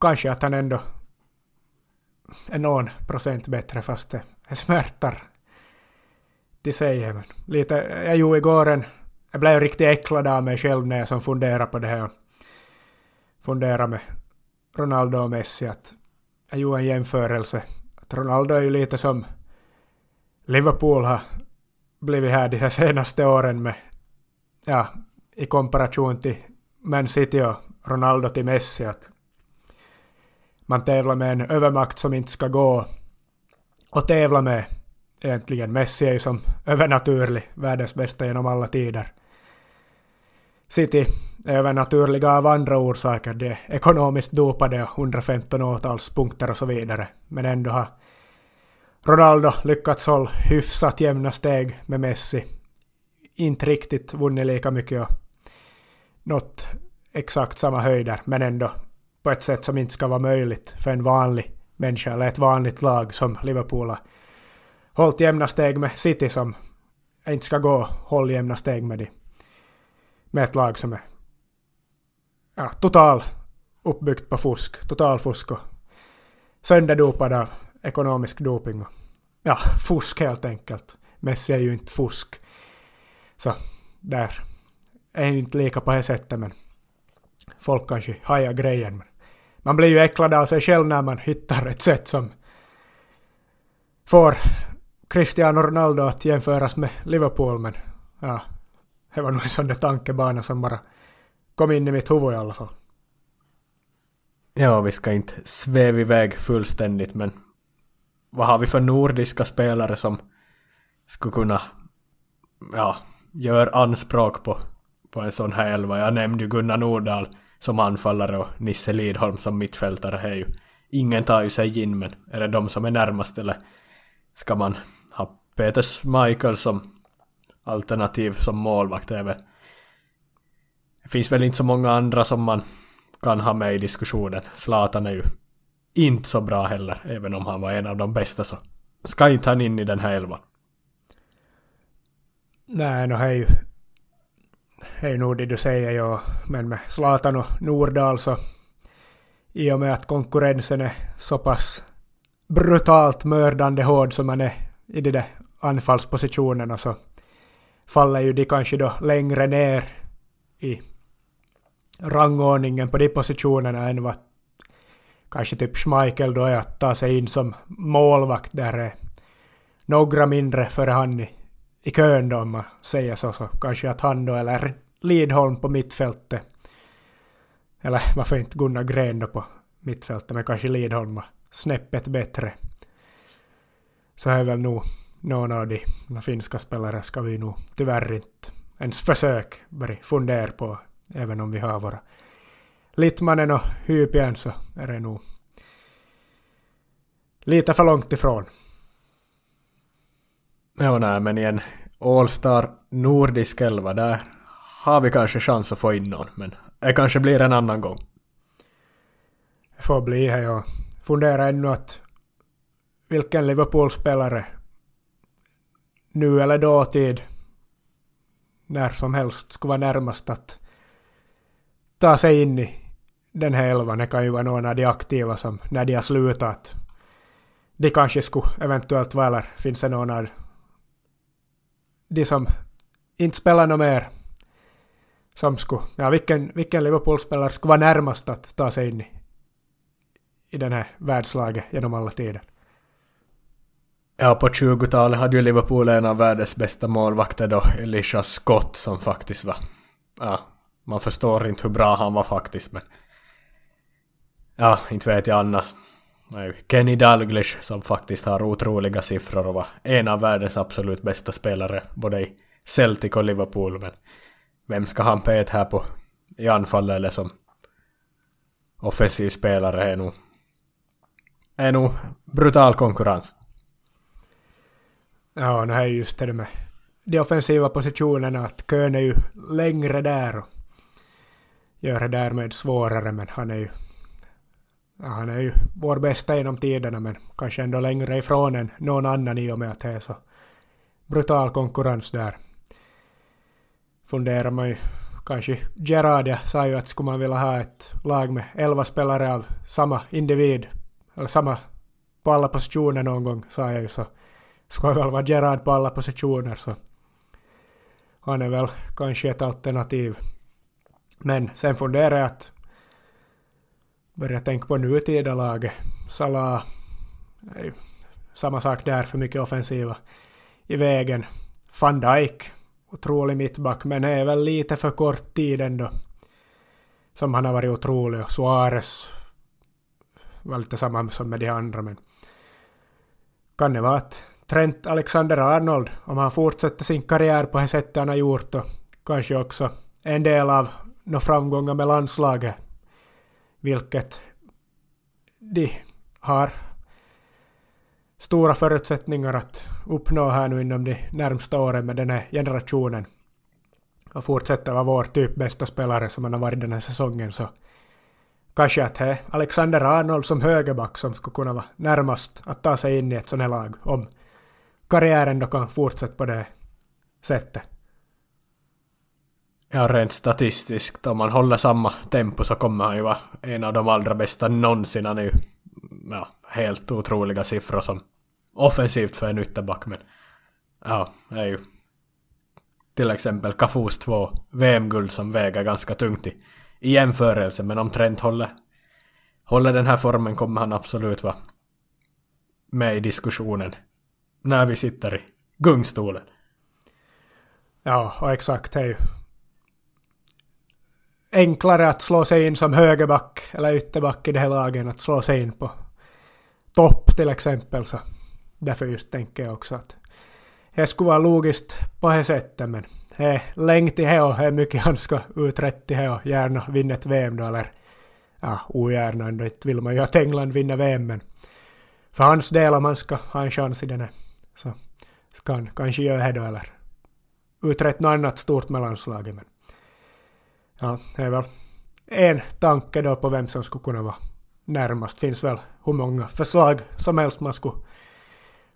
Kanske att han ändå är någon procent bättre fast det smärtar till sig. Men lite, jag gjorde igår en, jag blev riktigt äcklad av mig själv när jag som funderade på det här. Funderade med Ronaldo och Messi att jag gjorde en jämförelse. Att Ronaldo är ju lite som Liverpool har blivit här de här senaste åren med, ja, i komparation till Man City och Ronaldo till Messi. Att man tävlar med en övermakt som inte ska gå och tävla med egentligen. Messi är ju som övernaturlig, världens bästa genom alla tider. City är övernaturliga av andra orsaker. De är ekonomiskt dopade och 115 åtalspunkter och så vidare. Men ändå har Ronaldo lyckats hålla hyfsat jämna steg med Messi. Inte riktigt vunnit lika mycket och nått exakt samma höjder, men ändå på ett sätt som inte ska vara möjligt för en vanlig människa eller ett vanligt lag som Liverpool har hållit jämna steg med City som inte ska gå håll jämna steg med, de, med ett lag som är ja, total uppbyggt på fusk, total fusk och sönderdopad av ekonomisk doping och ja, fusk helt enkelt. Messi är ju inte fusk. Så där är ju inte lika på det sättet men folk kanske hajar grejen. Men man blir ju äcklad av sig själv när man hittar ett sätt som får Cristiano Ronaldo att jämföras med Liverpool men ja, det var nog en sån där tankebana som bara kom in i mitt huvud i alla fall. Ja, vi ska inte sväva iväg fullständigt men vad har vi för nordiska spelare som skulle kunna ja, göra anspråk på, på en sån här elva? Jag nämnde ju Gunnar Nordahl som anfallare och Nisse Lidholm som mittfältare. Är ju, ingen tar ju sig in men är det de som är närmast eller ska man ha Peter Michael som alternativ som målvakt? Är väl, det finns väl inte så många andra som man kan ha med i diskussionen. Zlatan är ju inte så bra heller, även om han var en av de bästa så ska inte han in i den här elvan. Nej, no, hej. Hej nog det du säger, ja. Men med Zlatan och Nordahl så i och med att konkurrensen är så pass brutalt mördande hård som man är i de där anfallspositionerna så faller ju de kanske då längre ner i rangordningen på de positionerna än vad kanske typ Schmeichel då är att ta sig in som målvakt där är några mindre före han i, i kön då om man säger så, så kanske att han då eller Lidholm på mittfältet. Eller varför inte Gunnar Gren då på mittfältet men kanske Lidholm var snäppet bättre. Så är väl nog någon av de, de finska spelare ska vi nog tyvärr inte ens försök börja fundera på även om vi har våra Littmanen och Hypien så är det nog lite för långt ifrån. Ja, nej, men i en All-Star nordisk elva där har vi kanske chans att få in någon, men det kanske blir en annan gång. Det får bli här, jag funderar ännu att vilken Liverpool-spelare nu eller dåtid när som helst skulle vara närmast att ta sig in i den här elvan. Det kan ju vara någon av de aktiva som när de har slutat de kanske skulle eventuellt vara, eller finns det någon av de som inte spelar något mer som skulle, ja vilken, vilken Liverpool-spelare skulle vara närmast att ta sig in i, i den här världslaget genom alla tider? Ja, på 20-talet hade ju Liverpool en av världens bästa målvakter då, Elisha Scott, som faktiskt var... Ja, man förstår inte hur bra han var faktiskt, men... Ja, inte vet jag annars. Kenny Dalglish som faktiskt har otroliga siffror och var en av världens absolut bästa spelare både i Celtic och Liverpool. Men vem ska han peta här på i anfallet eller som offensiv spelare är nog, är nog brutal konkurrens. Ja, det här är just det med de offensiva positionerna, att kön är ju längre där och gör det därmed svårare, men han är ju ja, han är ju vår bästa genom tiderna, men kanske ändå längre ifrån än någon annan i och med att det är så brutal konkurrens där. Funderar man ju kanske Gerard jag sa ju att skulle man vilja ha ett lag med elva spelare av samma individ, eller samma på alla positioner någon gång, sa jag ju så skulle väl vara Gerard på alla positioner så han är väl kanske ett alternativ. Men sen funderar jag att Börjar tänka på nutida laget. Salah, samma sak där, för mycket offensiva i vägen. Van Dijk, otrolig mittback, men är väl lite för kort tid ändå. Som han har varit otrolig. Och Suarez var lite samma som med de andra, men kan det vara att Trent Alexander-Arnold, om han fortsätter sin karriär på det sättet han har gjort och kanske också en del av några framgångar med landslaget, vilket de har stora förutsättningar att uppnå här nu inom de närmsta åren med den här generationen och fortsätta vara vår typ bästa spelare som han har varit den här säsongen så kanske att det är Alexander Arnold som högerback som skulle kunna vara närmast att ta sig in i ett sånt här lag om karriären då kan fortsätta på det sättet. Ja, rent statistiskt, om man håller samma tempo så kommer han ju vara en av de allra bästa någonsin. Han är ju ja, helt otroliga siffror som offensivt för en ytterback, men ja, det är ju till exempel Kafus två VM-guld som väger ganska tungt i, i jämförelse, men om Trent håller, håller den här formen kommer han absolut vara med i diskussionen när vi sitter i gungstolen. Ja, och exakt. Det är ju enklare att slå sig in som högerback eller ytterback i det här laget än att slå sig in på topp till exempel. Så därför just tänker jag också att det skulle vara logiskt på det sättet men det är länge till det och det är mycket han ska uträtta till det och gärna vinna ett VM då eller ja, ogärna ändå inte vill man ju att England vinner VM men för hans del om han ska ha en chans i den här så ska han kanske göra det då eller uträtta något annat stort med landslaget men ja, det är väl en tanke då på vem som skulle kunna vara närmast. finns väl hur många förslag som helst man skulle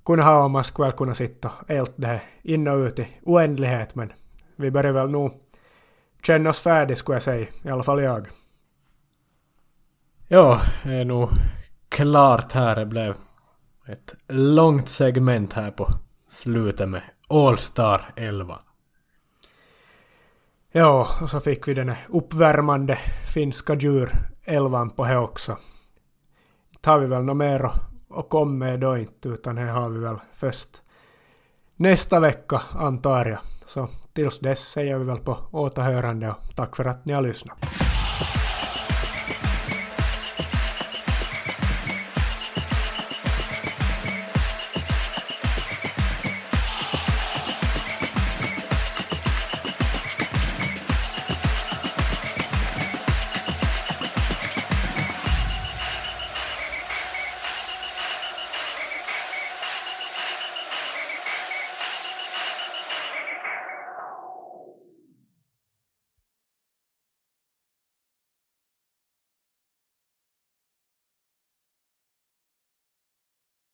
kunna ha om man skulle väl kunna sitta och älta det här in och ut i oändlighet men vi börjar väl nog känna oss färdiga skulle jag säga, i alla fall jag. Ja, det är nog klart här. Det blev ett långt segment här på slutet med All Star 11. Ja, och så fick vi den här uppvärmande finska djurelvan på det också. Tar vi väl något mer och kommer med då inte, utan det har vi väl först nästa vecka antar jag. Så tills dess säger vi väl på återhörande och tack för att ni har lyssnat.